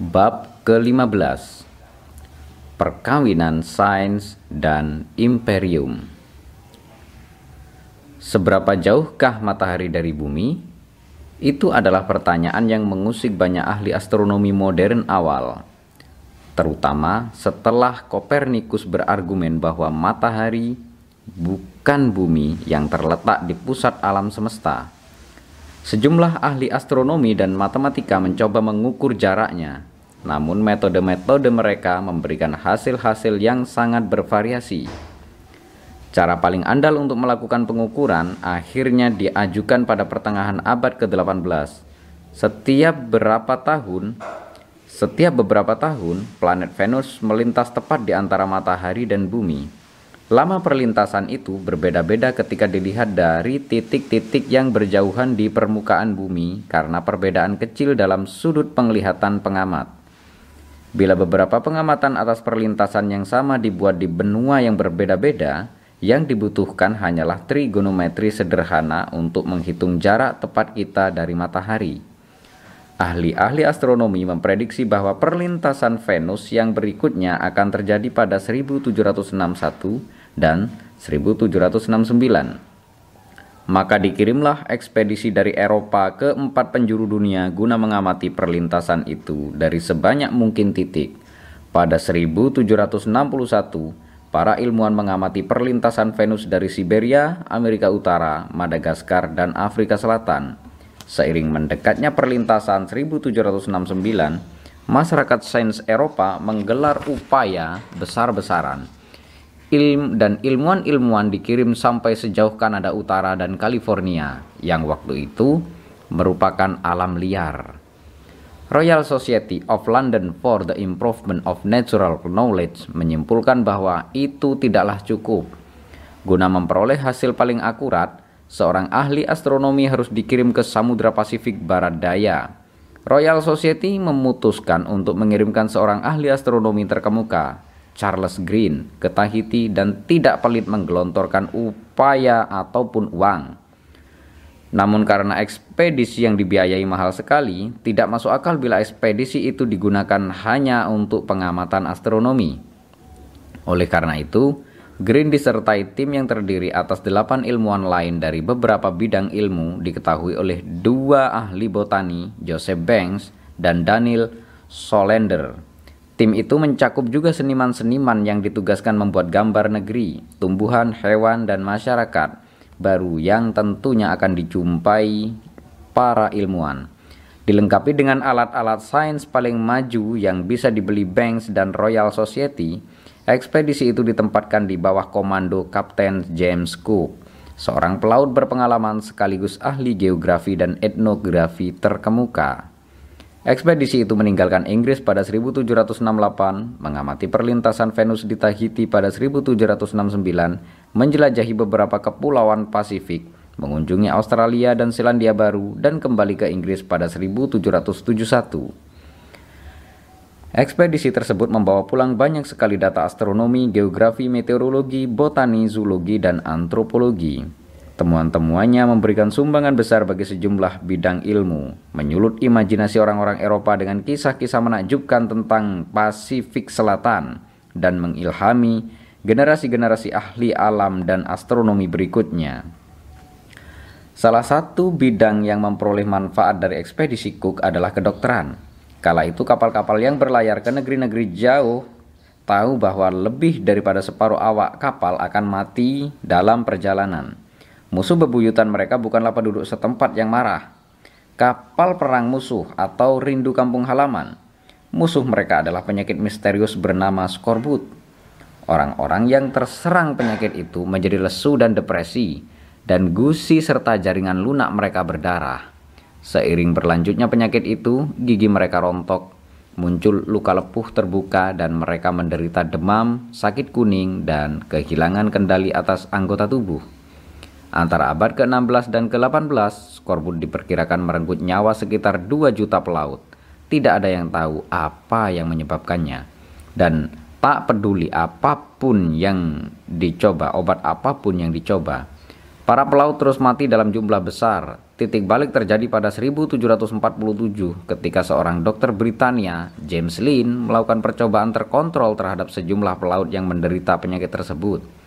Bab ke-15 Perkawinan Sains dan Imperium. Seberapa jauhkah matahari dari bumi? Itu adalah pertanyaan yang mengusik banyak ahli astronomi modern awal Terutama setelah Kopernikus berargumen bahwa matahari bukan bumi yang terletak di pusat alam semesta. Sejumlah ahli astronomi dan matematika mencoba mengukur jaraknya, namun metode-metode mereka memberikan hasil-hasil yang sangat bervariasi. Cara paling andal untuk melakukan pengukuran akhirnya diajukan pada pertengahan abad ke-18. Setiap berapa tahun, setiap beberapa tahun, planet Venus melintas tepat di antara matahari dan bumi. Lama perlintasan itu berbeda-beda ketika dilihat dari titik-titik yang berjauhan di permukaan bumi karena perbedaan kecil dalam sudut penglihatan pengamat. Bila beberapa pengamatan atas perlintasan yang sama dibuat di benua yang berbeda-beda, yang dibutuhkan hanyalah trigonometri sederhana untuk menghitung jarak tepat kita dari matahari. Ahli-ahli astronomi memprediksi bahwa perlintasan Venus yang berikutnya akan terjadi pada 1761 dan 1769. Maka dikirimlah ekspedisi dari Eropa ke empat penjuru dunia guna mengamati perlintasan itu dari sebanyak mungkin titik. Pada 1761, para ilmuwan mengamati perlintasan Venus dari Siberia, Amerika Utara, Madagaskar, dan Afrika Selatan. Seiring mendekatnya perlintasan 1769, masyarakat sains Eropa menggelar upaya besar-besaran ilm dan ilmuwan-ilmuwan dikirim sampai sejauh Kanada Utara dan California yang waktu itu merupakan alam liar. Royal Society of London for the Improvement of Natural Knowledge menyimpulkan bahwa itu tidaklah cukup. Guna memperoleh hasil paling akurat, seorang ahli astronomi harus dikirim ke Samudra Pasifik Barat Daya. Royal Society memutuskan untuk mengirimkan seorang ahli astronomi terkemuka, Charles Green ke Tahiti dan tidak pelit menggelontorkan upaya ataupun uang. Namun karena ekspedisi yang dibiayai mahal sekali, tidak masuk akal bila ekspedisi itu digunakan hanya untuk pengamatan astronomi. Oleh karena itu, Green disertai tim yang terdiri atas delapan ilmuwan lain dari beberapa bidang ilmu diketahui oleh dua ahli botani, Joseph Banks dan Daniel Solander. Tim itu mencakup juga seniman-seniman yang ditugaskan membuat gambar negeri, tumbuhan, hewan, dan masyarakat baru yang tentunya akan dijumpai para ilmuwan. Dilengkapi dengan alat-alat sains paling maju yang bisa dibeli Banks dan Royal Society, ekspedisi itu ditempatkan di bawah komando Kapten James Cook, seorang pelaut berpengalaman sekaligus ahli geografi dan etnografi terkemuka. Ekspedisi itu meninggalkan Inggris pada 1768, mengamati perlintasan Venus di Tahiti pada 1769, menjelajahi beberapa kepulauan Pasifik, mengunjungi Australia dan Selandia Baru, dan kembali ke Inggris pada 1771. Ekspedisi tersebut membawa pulang banyak sekali data astronomi, geografi, meteorologi, botani, zoologi, dan antropologi. Temuan-temuannya memberikan sumbangan besar bagi sejumlah bidang ilmu, menyulut imajinasi orang-orang Eropa dengan kisah-kisah menakjubkan tentang Pasifik Selatan, dan mengilhami generasi-generasi ahli alam dan astronomi berikutnya. Salah satu bidang yang memperoleh manfaat dari ekspedisi Cook adalah kedokteran. Kala itu kapal-kapal yang berlayar ke negeri-negeri jauh tahu bahwa lebih daripada separuh awak kapal akan mati dalam perjalanan. Musuh bebuyutan mereka bukanlah penduduk setempat yang marah. Kapal perang musuh atau rindu kampung halaman. Musuh mereka adalah penyakit misterius bernama skorbut. Orang-orang yang terserang penyakit itu menjadi lesu dan depresi, dan gusi serta jaringan lunak mereka berdarah. Seiring berlanjutnya penyakit itu, gigi mereka rontok, muncul luka lepuh terbuka dan mereka menderita demam, sakit kuning, dan kehilangan kendali atas anggota tubuh. Antara abad ke-16 dan ke-18, skorbut diperkirakan merenggut nyawa sekitar 2 juta pelaut. Tidak ada yang tahu apa yang menyebabkannya. Dan tak peduli apa pun yang dicoba, obat apa pun yang dicoba. Para pelaut terus mati dalam jumlah besar. titik balik terjadi pada 1747 ketika seorang dokter Britania, James Lynn, melakukan percobaan terkontrol terhadap sejumlah pelaut yang menderita penyakit tersebut.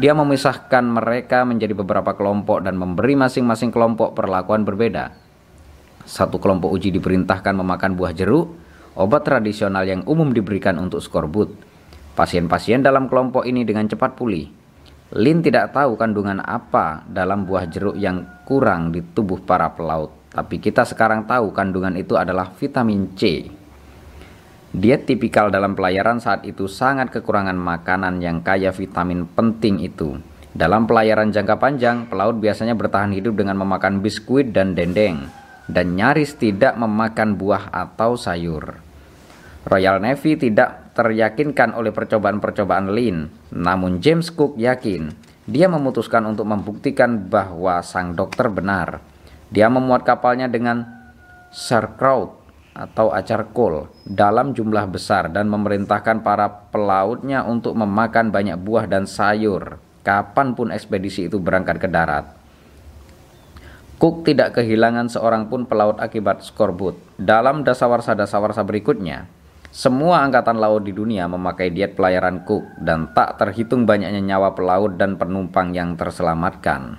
Dia memisahkan mereka menjadi beberapa kelompok dan memberi masing-masing kelompok perlakuan berbeda. Satu kelompok uji diperintahkan memakan buah jeruk, obat tradisional yang umum diberikan untuk skorbut. Pasien-pasien dalam kelompok ini dengan cepat pulih. Lin tidak tahu kandungan apa dalam buah jeruk yang kurang di tubuh para pelaut, tapi kita sekarang tahu kandungan itu adalah vitamin C. Diet tipikal dalam pelayaran saat itu sangat kekurangan makanan yang kaya vitamin penting itu. Dalam pelayaran jangka panjang, pelaut biasanya bertahan hidup dengan memakan biskuit dan dendeng, dan nyaris tidak memakan buah atau sayur. Royal Navy tidak teryakinkan oleh percobaan-percobaan Lin, namun James Cook yakin dia memutuskan untuk membuktikan bahwa sang dokter benar. Dia memuat kapalnya dengan sauerkraut atau acar kol dalam jumlah besar dan memerintahkan para pelautnya untuk memakan banyak buah dan sayur kapan pun ekspedisi itu berangkat ke darat. Cook tidak kehilangan seorang pun pelaut akibat skorbut. Dalam dasawarsa-dasawarsa berikutnya, semua angkatan laut di dunia memakai diet pelayaran Cook dan tak terhitung banyaknya nyawa pelaut dan penumpang yang terselamatkan.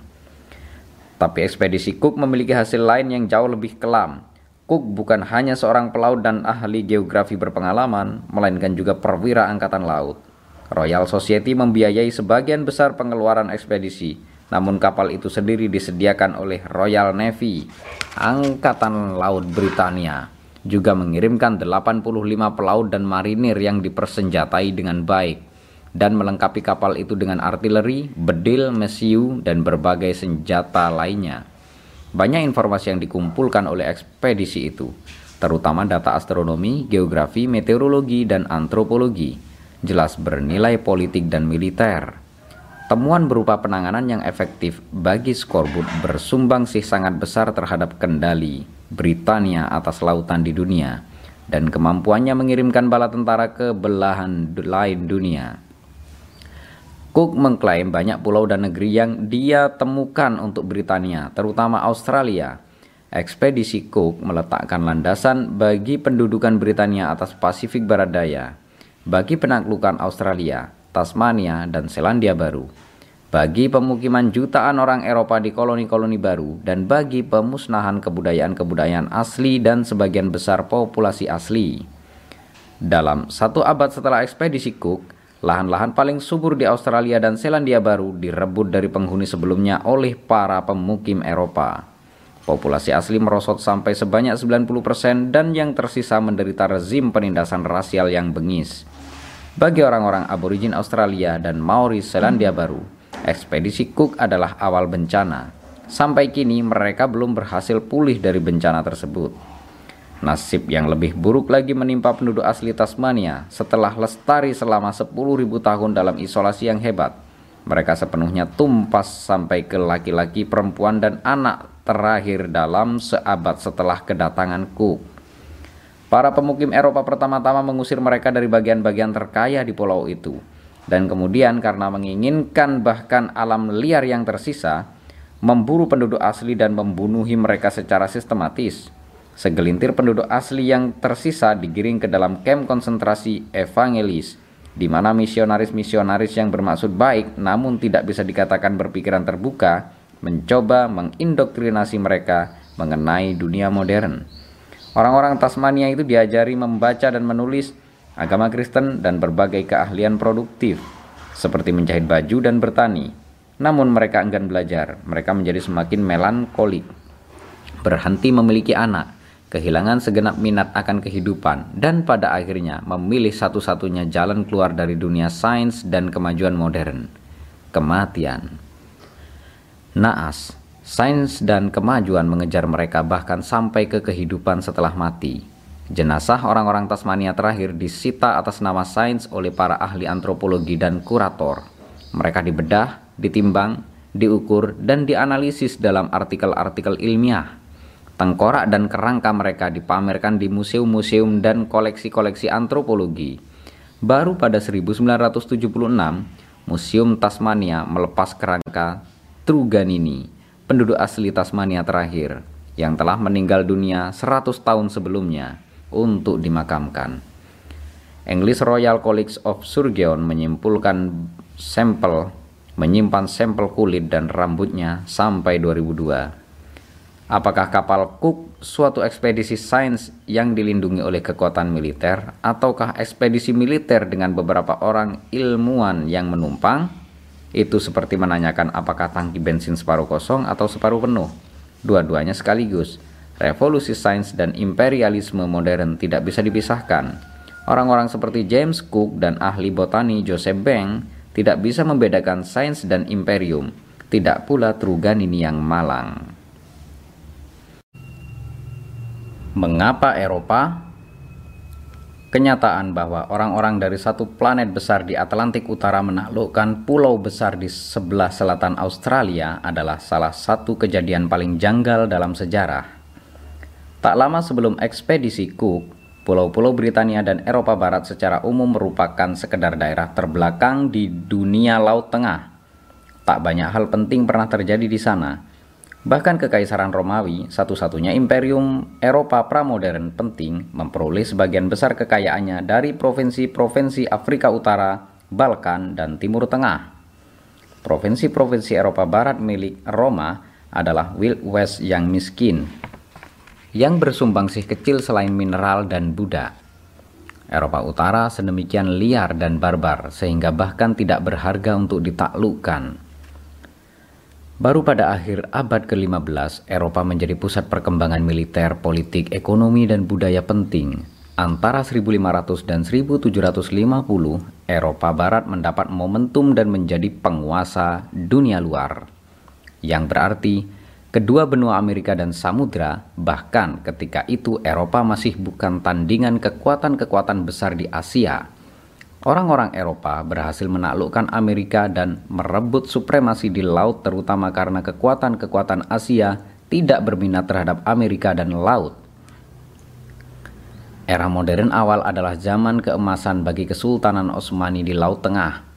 Tapi ekspedisi Cook memiliki hasil lain yang jauh lebih kelam. Cook bukan hanya seorang pelaut dan ahli geografi berpengalaman, melainkan juga perwira angkatan laut. Royal Society membiayai sebagian besar pengeluaran ekspedisi, namun kapal itu sendiri disediakan oleh Royal Navy, Angkatan Laut Britania juga mengirimkan 85 pelaut dan marinir yang dipersenjatai dengan baik dan melengkapi kapal itu dengan artileri, bedil, mesiu, dan berbagai senjata lainnya. Banyak informasi yang dikumpulkan oleh ekspedisi itu, terutama data astronomi, geografi, meteorologi, dan antropologi, jelas bernilai politik dan militer. Temuan berupa penanganan yang efektif bagi skorbut bersumbang sih sangat besar terhadap kendali Britania atas lautan di dunia dan kemampuannya mengirimkan bala tentara ke belahan lain dunia. Cook mengklaim banyak pulau dan negeri yang dia temukan untuk Britania, terutama Australia. Ekspedisi Cook meletakkan landasan bagi pendudukan Britania atas Pasifik Barat Daya, bagi penaklukan Australia, Tasmania, dan Selandia Baru, bagi pemukiman jutaan orang Eropa di koloni-koloni baru, dan bagi pemusnahan kebudayaan-kebudayaan asli dan sebagian besar populasi asli. Dalam satu abad setelah ekspedisi Cook, lahan-lahan paling subur di Australia dan Selandia Baru direbut dari penghuni sebelumnya oleh para pemukim Eropa. Populasi asli merosot sampai sebanyak 90% dan yang tersisa menderita rezim penindasan rasial yang bengis. Bagi orang-orang aborigin Australia dan Maori Selandia Baru, ekspedisi Cook adalah awal bencana. Sampai kini mereka belum berhasil pulih dari bencana tersebut. Nasib yang lebih buruk lagi menimpa penduduk asli Tasmania setelah lestari selama 10.000 tahun dalam isolasi yang hebat. Mereka sepenuhnya tumpas sampai ke laki-laki, perempuan, dan anak terakhir dalam seabad setelah kedatangan Cook. Para pemukim Eropa pertama-tama mengusir mereka dari bagian-bagian terkaya di pulau itu. Dan kemudian karena menginginkan bahkan alam liar yang tersisa, memburu penduduk asli dan membunuhi mereka secara sistematis. Segelintir penduduk asli yang tersisa digiring ke dalam kem konsentrasi evangelis, di mana misionaris-misionaris yang bermaksud baik namun tidak bisa dikatakan berpikiran terbuka, mencoba mengindoktrinasi mereka mengenai dunia modern. Orang-orang Tasmania itu diajari membaca dan menulis agama Kristen dan berbagai keahlian produktif seperti menjahit baju dan bertani. Namun mereka enggan belajar, mereka menjadi semakin melankolik, berhenti memiliki anak, kehilangan segenap minat akan kehidupan, dan pada akhirnya memilih satu-satunya jalan keluar dari dunia sains dan kemajuan modern, kematian. Naas, Sains dan kemajuan mengejar mereka bahkan sampai ke kehidupan setelah mati. Jenazah orang-orang Tasmania terakhir disita atas nama sains oleh para ahli antropologi dan kurator. Mereka dibedah, ditimbang, diukur, dan dianalisis dalam artikel-artikel ilmiah. Tengkorak dan kerangka mereka dipamerkan di museum-museum dan koleksi-koleksi antropologi. Baru pada 1976, Museum Tasmania melepas kerangka Truganini penduduk asli Tasmania terakhir yang telah meninggal dunia 100 tahun sebelumnya untuk dimakamkan. English Royal College of Surgeon menyimpulkan sampel menyimpan sampel kulit dan rambutnya sampai 2002. Apakah kapal Cook suatu ekspedisi sains yang dilindungi oleh kekuatan militer ataukah ekspedisi militer dengan beberapa orang ilmuwan yang menumpang? Itu seperti menanyakan apakah tangki bensin separuh kosong atau separuh penuh. Dua-duanya sekaligus. Revolusi sains dan imperialisme modern tidak bisa dipisahkan. Orang-orang seperti James Cook dan ahli botani Joseph Bank tidak bisa membedakan sains dan imperium. Tidak pula Truganini yang malang. Mengapa Eropa? Kenyataan bahwa orang-orang dari satu planet besar di Atlantik Utara menaklukkan pulau besar di sebelah selatan Australia adalah salah satu kejadian paling janggal dalam sejarah. Tak lama sebelum ekspedisi Cook, pulau-pulau Britania dan Eropa Barat secara umum merupakan sekedar daerah terbelakang di dunia Laut Tengah. Tak banyak hal penting pernah terjadi di sana, Bahkan Kekaisaran Romawi, satu-satunya imperium Eropa pramodern penting, memperoleh sebagian besar kekayaannya dari provinsi-provinsi Afrika Utara, Balkan, dan Timur Tengah. Provinsi-provinsi Eropa Barat milik Roma adalah Wild West yang miskin, yang bersumbangsih kecil selain mineral dan budak. Eropa Utara sedemikian liar dan barbar sehingga bahkan tidak berharga untuk ditaklukkan. Baru pada akhir abad ke-15, Eropa menjadi pusat perkembangan militer, politik, ekonomi, dan budaya penting. Antara 1500 dan 1750, Eropa Barat mendapat momentum dan menjadi penguasa dunia luar. Yang berarti, kedua benua Amerika dan Samudra, bahkan ketika itu Eropa masih bukan tandingan kekuatan-kekuatan besar di Asia, Orang-orang Eropa berhasil menaklukkan Amerika dan merebut supremasi di laut terutama karena kekuatan-kekuatan Asia tidak berminat terhadap Amerika dan laut. Era modern awal adalah zaman keemasan bagi Kesultanan Osmani di Laut Tengah.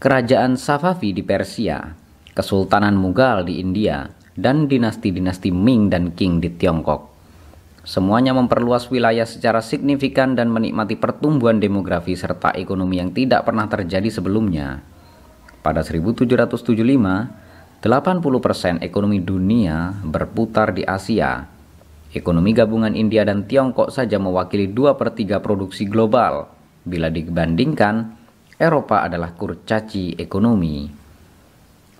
Kerajaan Safavi di Persia, Kesultanan Mughal di India, dan dinasti-dinasti Ming dan Qing di Tiongkok. Semuanya memperluas wilayah secara signifikan dan menikmati pertumbuhan demografi serta ekonomi yang tidak pernah terjadi sebelumnya. Pada 1775, 80% ekonomi dunia berputar di Asia. Ekonomi gabungan India dan Tiongkok saja mewakili 2 per 3 produksi global. Bila dibandingkan, Eropa adalah kurcaci ekonomi.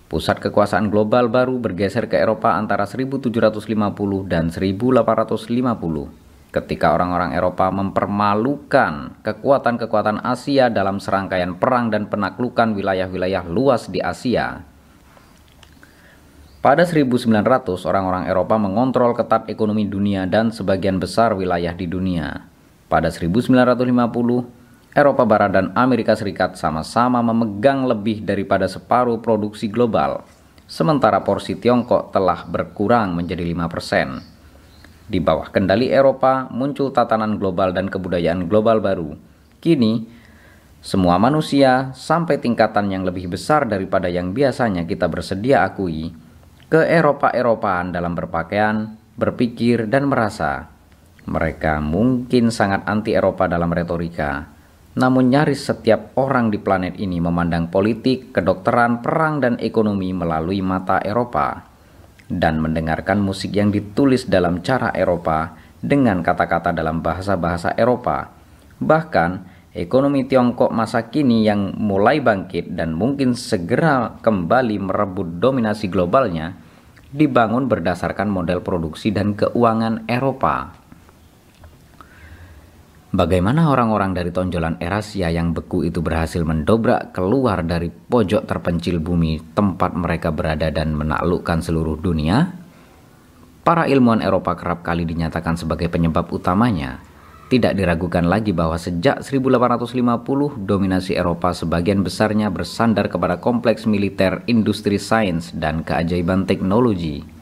Pusat kekuasaan global baru bergeser ke Eropa antara 1750 dan 1850 ketika orang-orang Eropa mempermalukan kekuatan-kekuatan Asia dalam serangkaian perang dan penaklukan wilayah-wilayah luas di Asia. Pada 1900, orang-orang Eropa mengontrol ketat ekonomi dunia dan sebagian besar wilayah di dunia. Pada 1950, Eropa Barat dan Amerika Serikat sama-sama memegang lebih daripada separuh produksi global, sementara porsi Tiongkok telah berkurang menjadi 5%. Di bawah kendali Eropa muncul tatanan global dan kebudayaan global baru. Kini, semua manusia sampai tingkatan yang lebih besar daripada yang biasanya kita bersedia akui ke Eropa-Eropaan dalam berpakaian, berpikir, dan merasa. Mereka mungkin sangat anti Eropa dalam retorika, namun nyaris setiap orang di planet ini memandang politik, kedokteran, perang, dan ekonomi melalui mata Eropa dan mendengarkan musik yang ditulis dalam cara Eropa dengan kata-kata dalam bahasa-bahasa Eropa. Bahkan, ekonomi Tiongkok masa kini yang mulai bangkit dan mungkin segera kembali merebut dominasi globalnya dibangun berdasarkan model produksi dan keuangan Eropa. Bagaimana orang-orang dari tonjolan Erasia yang beku itu berhasil mendobrak keluar dari pojok terpencil bumi tempat mereka berada dan menaklukkan seluruh dunia? Para ilmuwan Eropa kerap kali dinyatakan sebagai penyebab utamanya. Tidak diragukan lagi bahwa sejak 1850 dominasi Eropa sebagian besarnya bersandar kepada kompleks militer, industri sains, dan keajaiban teknologi.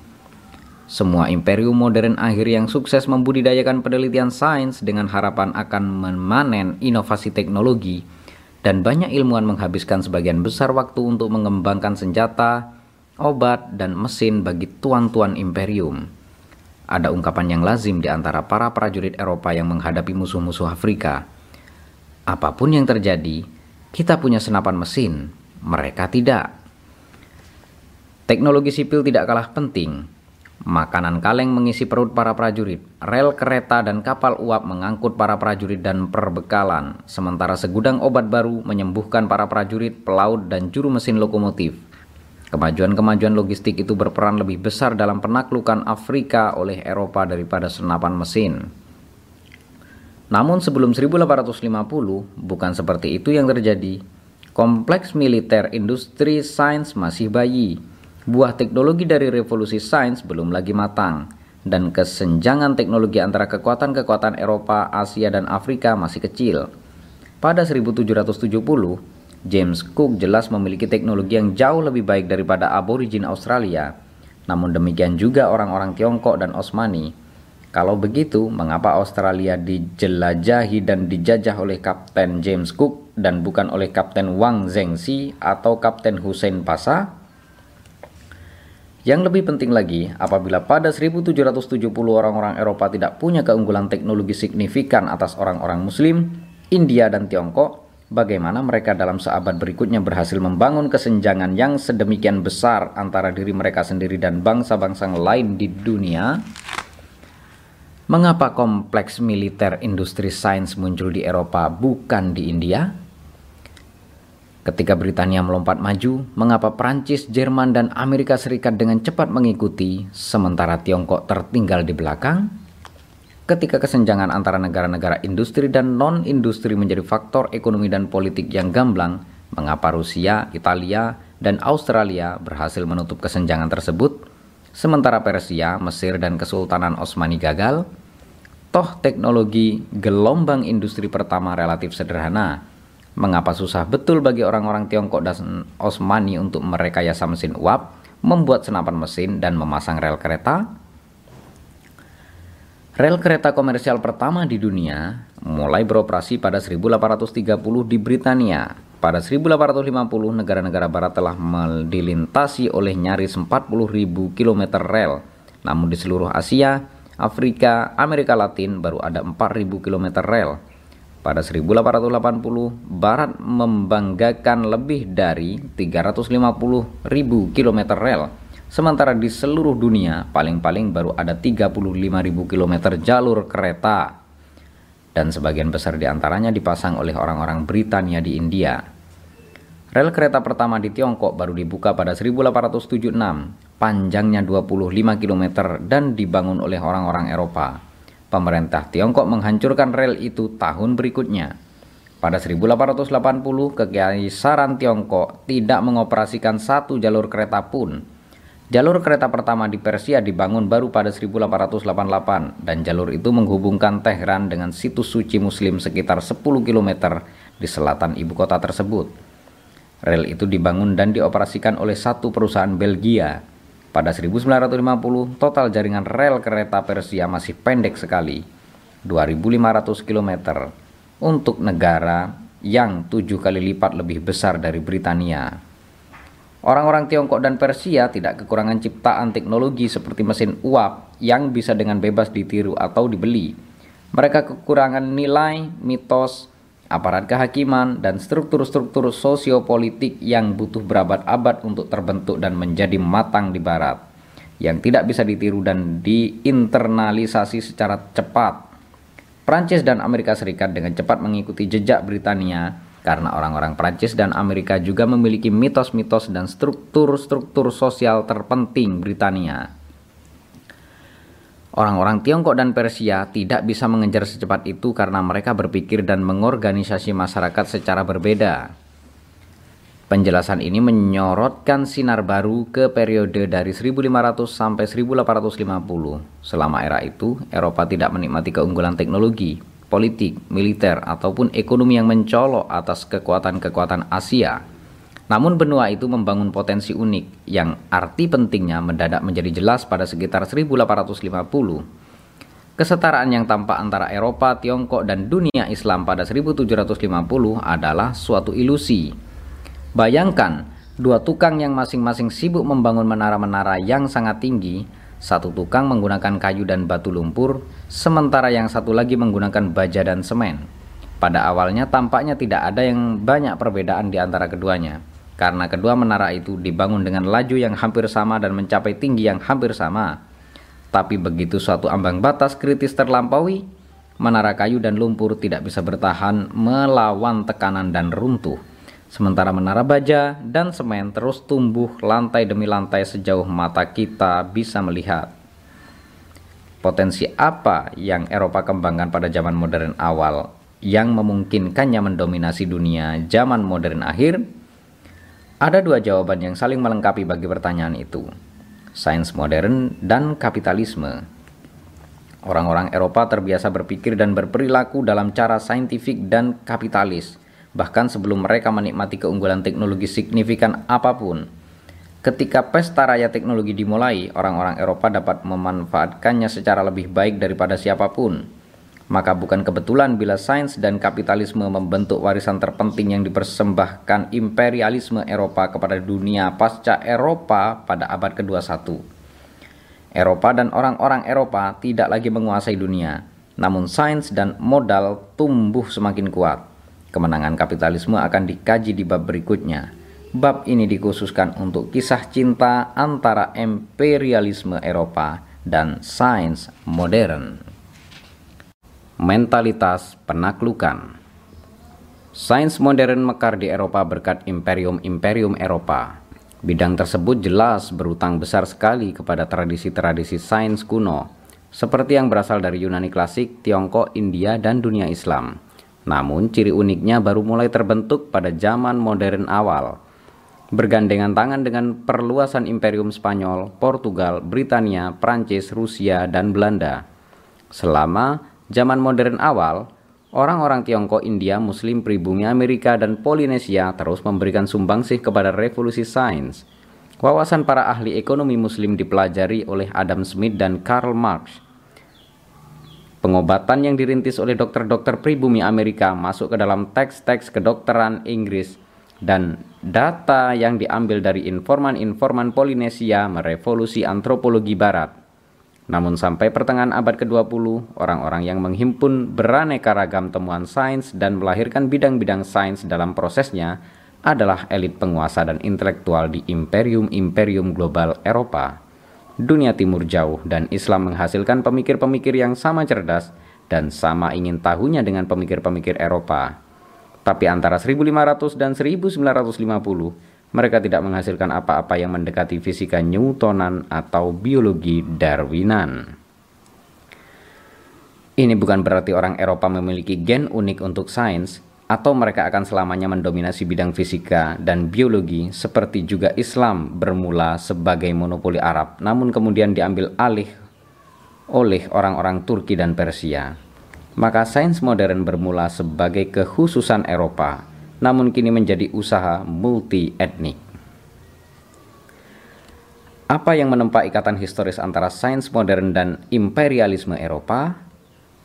Semua imperium modern akhir yang sukses membudidayakan penelitian sains dengan harapan akan memanen inovasi teknologi dan banyak ilmuwan menghabiskan sebagian besar waktu untuk mengembangkan senjata, obat, dan mesin bagi tuan-tuan imperium. Ada ungkapan yang lazim di antara para prajurit Eropa yang menghadapi musuh-musuh Afrika. Apa pun yang terjadi, kita punya senapan mesin, mereka tidak. Teknologi sipil tidak kalah penting, Makanan kaleng mengisi perut para prajurit, rel kereta dan kapal uap mengangkut para prajurit dan perbekalan, sementara segudang obat baru menyembuhkan para prajurit, pelaut, dan juru mesin lokomotif. Kemajuan-kemajuan logistik itu berperan lebih besar dalam penaklukan Afrika oleh Eropa daripada senapan mesin. Namun sebelum 1850, bukan seperti itu yang terjadi. Kompleks militer industri sains masih bayi buah teknologi dari revolusi sains belum lagi matang, dan kesenjangan teknologi antara kekuatan-kekuatan Eropa, Asia, dan Afrika masih kecil. Pada 1770, James Cook jelas memiliki teknologi yang jauh lebih baik daripada aborigin Australia. Namun demikian juga orang-orang Tiongkok dan Osmani. Kalau begitu, mengapa Australia dijelajahi dan dijajah oleh Kapten James Cook dan bukan oleh Kapten Wang Zhengxi atau Kapten Hussein Pasha? Yang lebih penting lagi, apabila pada 1770 orang-orang Eropa tidak punya keunggulan teknologi signifikan atas orang-orang Muslim, India dan Tiongkok, bagaimana mereka dalam seabad berikutnya berhasil membangun kesenjangan yang sedemikian besar antara diri mereka sendiri dan bangsa-bangsa lain di dunia? Mengapa kompleks militer industri sains muncul di Eropa bukan di India? Ketika Britania melompat maju, mengapa Prancis, Jerman, dan Amerika Serikat dengan cepat mengikuti, sementara Tiongkok tertinggal di belakang? Ketika kesenjangan antara negara-negara industri dan non-industri menjadi faktor ekonomi dan politik yang gamblang, mengapa Rusia, Italia, dan Australia berhasil menutup kesenjangan tersebut, sementara Persia, Mesir, dan Kesultanan Osmani gagal? Toh teknologi gelombang industri pertama relatif sederhana, Mengapa susah betul bagi orang-orang Tiongkok dan Osmani untuk merekayasa mesin uap, membuat senapan mesin, dan memasang rel kereta? Rel kereta komersial pertama di dunia mulai beroperasi pada 1830 di Britania. Pada 1850, negara-negara barat telah dilintasi oleh nyaris 40.000 km rel. Namun di seluruh Asia, Afrika, Amerika Latin baru ada 4.000 km rel. Pada 1880, Barat membanggakan lebih dari 350 ribu kilometer rel, sementara di seluruh dunia paling-paling baru ada 35 ribu kilometer jalur kereta. Dan sebagian besar di antaranya dipasang oleh orang-orang Britania di India. Rel kereta pertama di Tiongkok baru dibuka pada 1876, panjangnya 25 km dan dibangun oleh orang-orang Eropa. Pemerintah Tiongkok menghancurkan rel itu tahun berikutnya. Pada 1880, Kekaisaran Tiongkok tidak mengoperasikan satu jalur kereta pun. Jalur kereta pertama di Persia dibangun baru pada 1888 dan jalur itu menghubungkan Tehran dengan situs suci muslim sekitar 10 km di selatan ibu kota tersebut. Rel itu dibangun dan dioperasikan oleh satu perusahaan Belgia pada 1950, total jaringan rel kereta Persia masih pendek sekali, 2.500 km, untuk negara yang tujuh kali lipat lebih besar dari Britania. Orang-orang Tiongkok dan Persia tidak kekurangan ciptaan teknologi seperti mesin uap yang bisa dengan bebas ditiru atau dibeli. Mereka kekurangan nilai, mitos, aparat kehakiman, dan struktur-struktur sosiopolitik yang butuh berabad-abad untuk terbentuk dan menjadi matang di barat, yang tidak bisa ditiru dan diinternalisasi secara cepat. Prancis dan Amerika Serikat dengan cepat mengikuti jejak Britania karena orang-orang Prancis dan Amerika juga memiliki mitos-mitos dan struktur-struktur sosial terpenting Britania. Orang-orang Tiongkok dan Persia tidak bisa mengejar secepat itu karena mereka berpikir dan mengorganisasi masyarakat secara berbeda. Penjelasan ini menyorotkan sinar baru ke periode dari 1500 sampai 1850. Selama era itu, Eropa tidak menikmati keunggulan teknologi, politik, militer, ataupun ekonomi yang mencolok atas kekuatan-kekuatan Asia namun benua itu membangun potensi unik yang arti pentingnya mendadak menjadi jelas pada sekitar 1850. Kesetaraan yang tampak antara Eropa, Tiongkok, dan dunia Islam pada 1750 adalah suatu ilusi. Bayangkan, Dua tukang yang masing-masing sibuk membangun menara-menara yang sangat tinggi, satu tukang menggunakan kayu dan batu lumpur, sementara yang satu lagi menggunakan baja dan semen. Pada awalnya tampaknya tidak ada yang banyak perbedaan di antara keduanya, karena kedua menara itu dibangun dengan laju yang hampir sama dan mencapai tinggi yang hampir sama. Tapi begitu suatu ambang batas kritis terlampaui, menara kayu dan lumpur tidak bisa bertahan melawan tekanan dan runtuh. Sementara menara baja dan semen terus tumbuh lantai demi lantai sejauh mata kita bisa melihat. Potensi apa yang Eropa kembangkan pada zaman modern awal yang memungkinkannya mendominasi dunia zaman modern akhir? Ada dua jawaban yang saling melengkapi bagi pertanyaan itu. Sains modern dan kapitalisme. Orang-orang Eropa terbiasa berpikir dan berperilaku dalam cara saintifik dan kapitalis bahkan sebelum mereka menikmati keunggulan teknologi signifikan apa pun. Ketika pesta raya teknologi dimulai, orang-orang Eropa dapat memanfaatkannya secara lebih baik daripada siapa pun. Maka bukan kebetulan bila sains dan kapitalisme membentuk warisan terpenting yang dipersembahkan imperialisme Eropa kepada dunia pasca Eropa pada abad ke-21. Eropa dan orang-orang Eropa tidak lagi menguasai dunia, namun sains dan modal tumbuh semakin kuat. Kemenangan kapitalisme akan dikaji di bab berikutnya. Bab ini dikhususkan untuk kisah cinta antara imperialisme Eropa dan sains modern. Mentalitas penaklukan Sains modern mekar di Eropa berkat imperium-imperium Eropa. Bidang tersebut jelas berutang besar sekali kepada tradisi-tradisi sains kuno, seperti yang berasal dari Yunani klasik, Tiongkok, India, dan dunia Islam. Namun ciri uniknya baru mulai terbentuk pada zaman modern awal. Bergandengan tangan dengan perluasan Imperium Spanyol, Portugal, Britania, Prancis, Rusia, dan Belanda. Selama zaman modern awal, orang-orang Tiongkok, India, Muslim, pribumi Amerika, dan Polinesia terus memberikan sumbangsih kepada revolusi sains. Wawasan para ahli ekonomi Muslim dipelajari oleh Adam Smith dan Karl Marx Pengobatan yang dirintis oleh dokter-dokter pribumi Amerika masuk ke dalam teks-teks kedokteran Inggris dan data yang diambil dari informan-informan Polinesia merevolusi antropologi barat. Namun sampai pertengahan abad ke-20, orang-orang yang menghimpun beraneka ragam temuan sains dan melahirkan bidang-bidang sains dalam prosesnya adalah elit penguasa dan intelektual di imperium-imperium global Eropa dunia timur jauh dan Islam menghasilkan pemikir-pemikir yang sama cerdas dan sama ingin tahunya dengan pemikir-pemikir Eropa. Tapi antara 1500 dan 1950, mereka tidak menghasilkan apa-apa yang mendekati fisika Newtonan atau biologi Darwinan. Ini bukan berarti orang Eropa memiliki gen unik untuk sains, atau mereka akan selamanya mendominasi bidang fisika dan biologi seperti juga Islam bermula sebagai monopoli Arab namun kemudian diambil alih oleh orang-orang Turki dan Persia. Maka sains modern bermula sebagai kekhususan Eropa namun kini menjadi usaha multi etnik. Apa yang menempa ikatan historis antara sains modern dan imperialisme Eropa?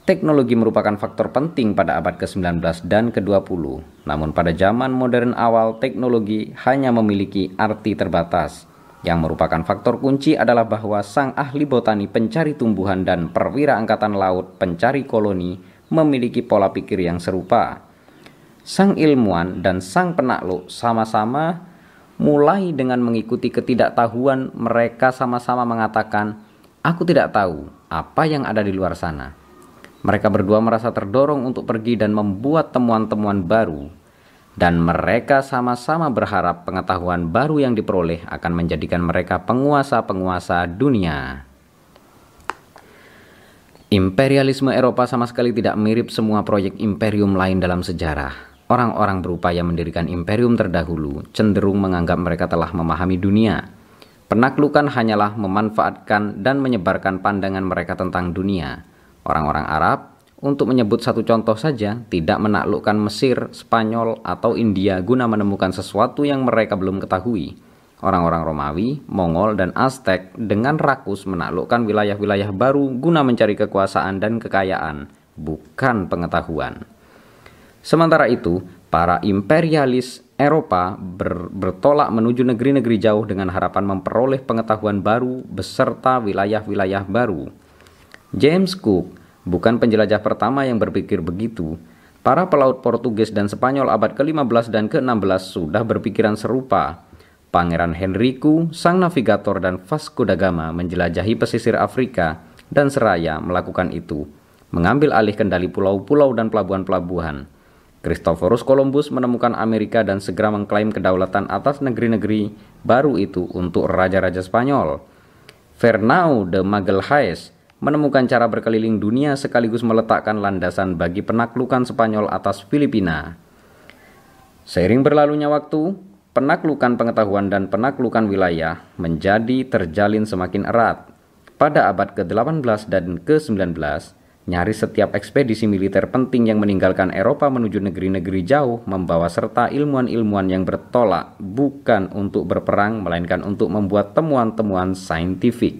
Teknologi merupakan faktor penting pada abad ke-19 dan ke-20. Namun pada zaman modern awal, teknologi hanya memiliki arti terbatas. Yang merupakan faktor kunci adalah bahwa sang ahli botani pencari tumbuhan dan perwira angkatan laut pencari koloni memiliki pola pikir yang serupa. Sang ilmuwan dan sang penakluk sama-sama mulai dengan mengikuti ketidaktahuan mereka sama-sama mengatakan, "Aku tidak tahu apa yang ada di luar sana." Mereka berdua merasa terdorong untuk pergi dan membuat temuan-temuan baru, dan mereka sama-sama berharap pengetahuan baru yang diperoleh akan menjadikan mereka penguasa-penguasa dunia. Imperialisme Eropa sama sekali tidak mirip semua proyek imperium lain dalam sejarah. Orang-orang berupaya mendirikan imperium terdahulu cenderung menganggap mereka telah memahami dunia. Penaklukan hanyalah memanfaatkan dan menyebarkan pandangan mereka tentang dunia Orang-orang Arab, untuk menyebut satu contoh saja, tidak menaklukkan Mesir, Spanyol, atau India guna menemukan sesuatu yang mereka belum ketahui. Orang-orang Romawi, Mongol, dan Aztec dengan rakus menaklukkan wilayah-wilayah baru guna mencari kekuasaan dan kekayaan, bukan pengetahuan. Sementara itu, para imperialis Eropa ber, bertolak menuju negeri-negeri jauh dengan harapan memperoleh pengetahuan baru beserta wilayah-wilayah baru. James Cook bukan penjelajah pertama yang berpikir begitu. Para pelaut Portugis dan Spanyol abad ke-15 dan ke-16 sudah berpikiran serupa. Pangeran Henriku, sang navigator dan Vasco da Gama menjelajahi pesisir Afrika dan seraya melakukan itu, mengambil alih kendali pulau-pulau dan pelabuhan-pelabuhan. Christophorus Columbus menemukan Amerika dan segera mengklaim kedaulatan atas negeri-negeri baru itu untuk raja-raja Spanyol. Fernão de Magalhães menemukan cara berkeliling dunia sekaligus meletakkan landasan bagi penaklukan Spanyol atas Filipina. Seiring berlalunya waktu, penaklukan pengetahuan dan penaklukan wilayah menjadi terjalin semakin erat. Pada abad ke-18 dan ke-19, Nyaris setiap ekspedisi militer penting yang meninggalkan Eropa menuju negeri-negeri jauh membawa serta ilmuwan-ilmuwan yang bertolak bukan untuk berperang melainkan untuk membuat temuan-temuan saintifik.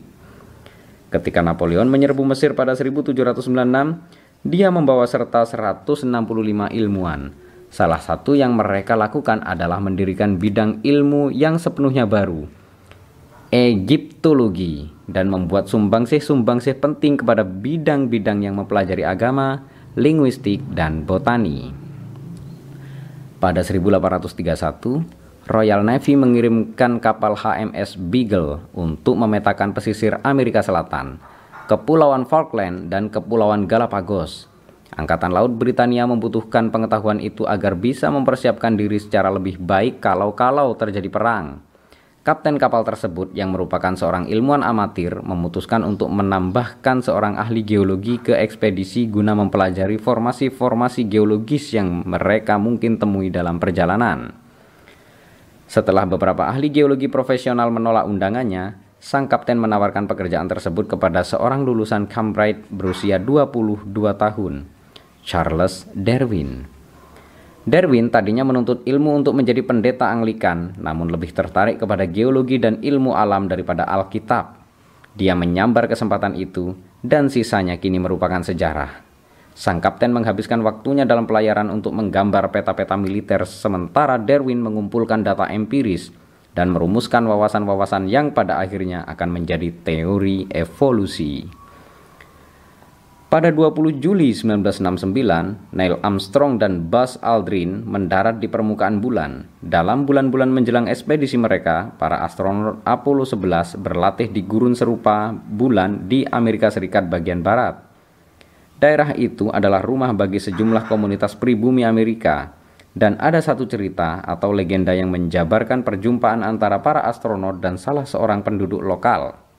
Ketika Napoleon menyerbu Mesir pada 1796, dia membawa serta 165 ilmuwan. Salah satu yang mereka lakukan adalah mendirikan bidang ilmu yang sepenuhnya baru, Egiptologi dan membuat sumbangsih-sumbangsih penting kepada bidang-bidang yang mempelajari agama, linguistik, dan botani. Pada 1831, Royal Navy mengirimkan kapal HMS Beagle untuk memetakan pesisir Amerika Selatan, Kepulauan Falkland, dan Kepulauan Galapagos. Angkatan Laut Britania membutuhkan pengetahuan itu agar bisa mempersiapkan diri secara lebih baik kalau-kalau terjadi perang. Kapten kapal tersebut yang merupakan seorang ilmuwan amatir memutuskan untuk menambahkan seorang ahli geologi ke ekspedisi guna mempelajari formasi-formasi geologis yang mereka mungkin temui dalam perjalanan. Setelah beberapa ahli geologi profesional menolak undangannya, sang kapten menawarkan pekerjaan tersebut kepada seorang lulusan Cambridge berusia 22 tahun, Charles Darwin. Darwin tadinya menuntut ilmu untuk menjadi pendeta Anglikan, namun lebih tertarik kepada geologi dan ilmu alam daripada Alkitab. Dia menyambar kesempatan itu, dan sisanya kini merupakan sejarah. Sang kapten menghabiskan waktunya dalam pelayaran untuk menggambar peta-peta militer, sementara Darwin mengumpulkan data empiris dan merumuskan wawasan-wawasan yang pada akhirnya akan menjadi teori evolusi. Pada 20 Juli 1969, Neil Armstrong dan Buzz Aldrin mendarat di permukaan bulan. Dalam bulan-bulan menjelang ekspedisi mereka, para astronot Apollo 11 berlatih di gurun serupa bulan di Amerika Serikat bagian barat. Daerah itu adalah rumah bagi sejumlah komunitas pribumi Amerika, dan ada satu cerita atau legenda yang menjabarkan perjumpaan antara para astronot dan salah seorang penduduk lokal.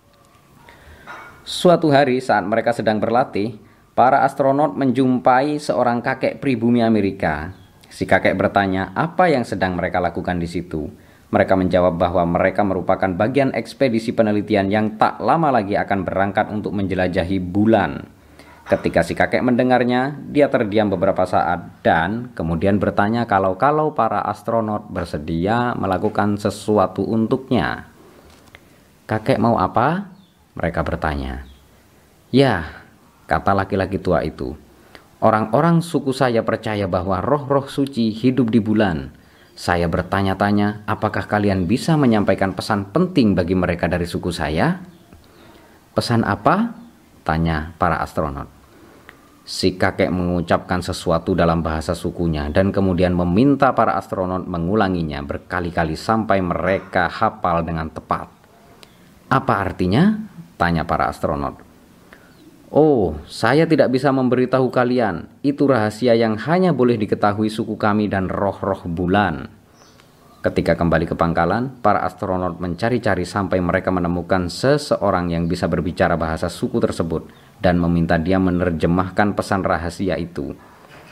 Suatu hari saat mereka sedang berlatih, para astronot menjumpai seorang kakek pribumi Amerika. Si kakek bertanya apa yang sedang mereka lakukan di situ. Mereka menjawab bahwa mereka merupakan bagian ekspedisi penelitian yang tak lama lagi akan berangkat untuk menjelajahi bulan. Ketika si kakek mendengarnya, dia terdiam beberapa saat dan kemudian bertanya kalau-kalau para astronot bersedia melakukan sesuatu untuknya. Kakek mau apa? Mereka bertanya. Ya, kata laki-laki tua itu. Orang-orang suku saya percaya bahwa roh-roh suci hidup di bulan. Saya bertanya-tanya, apakah kalian bisa menyampaikan pesan penting bagi mereka dari suku saya? Pesan apa? Tanya para astronot. Si kakek mengucapkan sesuatu dalam bahasa sukunya dan kemudian meminta para astronot mengulanginya berkali-kali sampai mereka hafal dengan tepat. Apa artinya? Tanya para astronot. Oh, saya tidak bisa memberitahu kalian. Itu rahasia yang hanya boleh diketahui suku kami dan roh-roh bulan. Ketika kembali ke pangkalan, para astronot mencari-cari sampai mereka menemukan seseorang yang bisa berbicara bahasa suku tersebut dan meminta dia menerjemahkan pesan rahasia itu.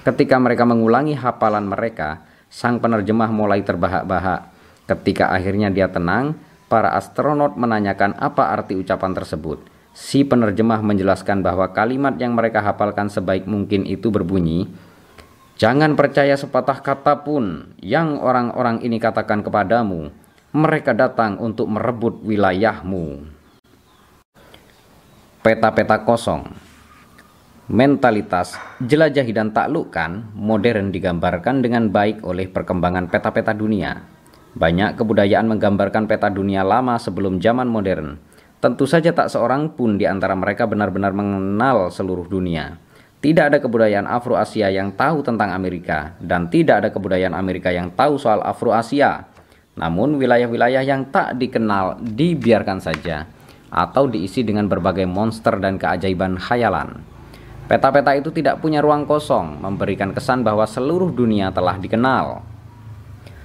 Ketika mereka mengulangi hafalan mereka, sang penerjemah mulai terbahak-bahak. Ketika akhirnya dia tenang, para astronot menanyakan apa arti ucapan tersebut. Si penerjemah menjelaskan bahwa kalimat yang mereka hafalkan sebaik mungkin itu berbunyi, Jangan percaya sepatah kata pun yang orang-orang ini katakan kepadamu. Mereka datang untuk merebut wilayahmu. Peta-peta kosong Mentalitas jelajahi dan taklukkan modern digambarkan dengan baik oleh perkembangan peta-peta dunia. Banyak kebudayaan menggambarkan peta dunia lama sebelum zaman modern. Tentu saja tak seorang pun di antara mereka benar-benar mengenal seluruh dunia. Tidak ada kebudayaan Afro-Asia yang tahu tentang Amerika dan tidak ada kebudayaan Amerika yang tahu soal Afro-Asia. Namun wilayah-wilayah yang tak dikenal dibiarkan saja atau diisi dengan berbagai monster dan keajaiban khayalan. Peta-peta itu tidak punya ruang kosong, memberikan kesan bahwa seluruh dunia telah dikenal.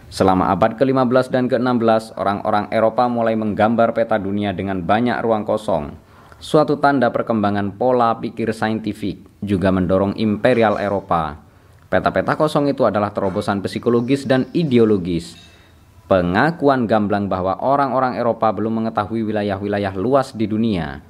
Selama abad ke-15 dan ke-16, orang-orang Eropa mulai menggambar peta dunia dengan banyak ruang kosong. Suatu tanda perkembangan pola pikir saintifik juga mendorong imperial Eropa. Peta-peta kosong itu adalah terobosan psikologis dan ideologis. Pengakuan gamblang bahwa orang-orang Eropa belum mengetahui wilayah-wilayah luas di dunia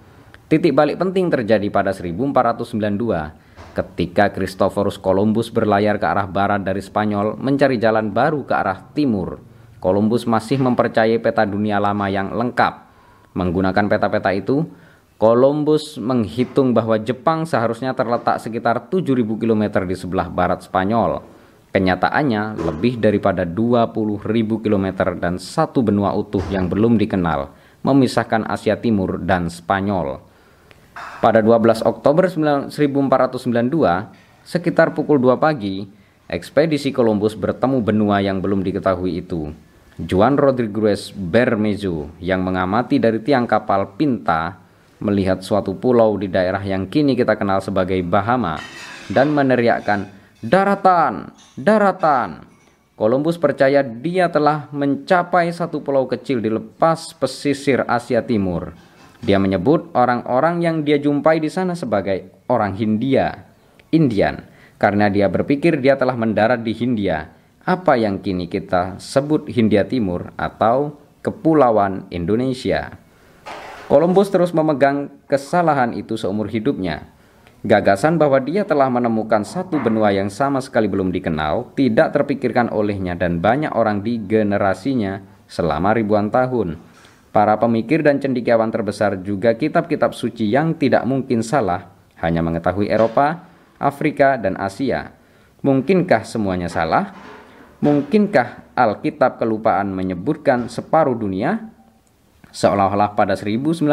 Titik balik penting terjadi pada 1492 ketika Christophorus Columbus berlayar ke arah barat dari Spanyol mencari jalan baru ke arah timur. Columbus masih mempercayai peta dunia lama yang lengkap. Menggunakan peta-peta itu, Columbus menghitung bahwa Jepang seharusnya terletak sekitar 7.000 km di sebelah barat Spanyol. Kenyataannya lebih daripada 20.000 km dan satu benua utuh yang belum dikenal memisahkan Asia Timur dan Spanyol. Pada 12 Oktober 1492, sekitar pukul 2 pagi, ekspedisi Columbus bertemu benua yang belum diketahui itu. Juan Rodriguez Bermejo yang mengamati dari tiang kapal Pinta melihat suatu pulau di daerah yang kini kita kenal sebagai Bahama dan meneriakkan daratan, daratan. Columbus percaya dia telah mencapai satu pulau kecil di lepas pesisir Asia Timur. Dia menyebut orang-orang yang dia jumpai di sana sebagai orang Hindia, Indian, karena dia berpikir dia telah mendarat di Hindia, apa yang kini kita sebut Hindia Timur atau Kepulauan Indonesia. Columbus terus memegang kesalahan itu seumur hidupnya. Gagasan bahwa dia telah menemukan satu benua yang sama sekali belum dikenal tidak terpikirkan olehnya dan banyak orang di generasinya selama ribuan tahun. Para pemikir dan cendikiawan terbesar juga kitab-kitab suci yang tidak mungkin salah hanya mengetahui Eropa, Afrika, dan Asia. Mungkinkah semuanya salah? Mungkinkah Alkitab kelupaan menyebutkan separuh dunia? Seolah-olah pada 1969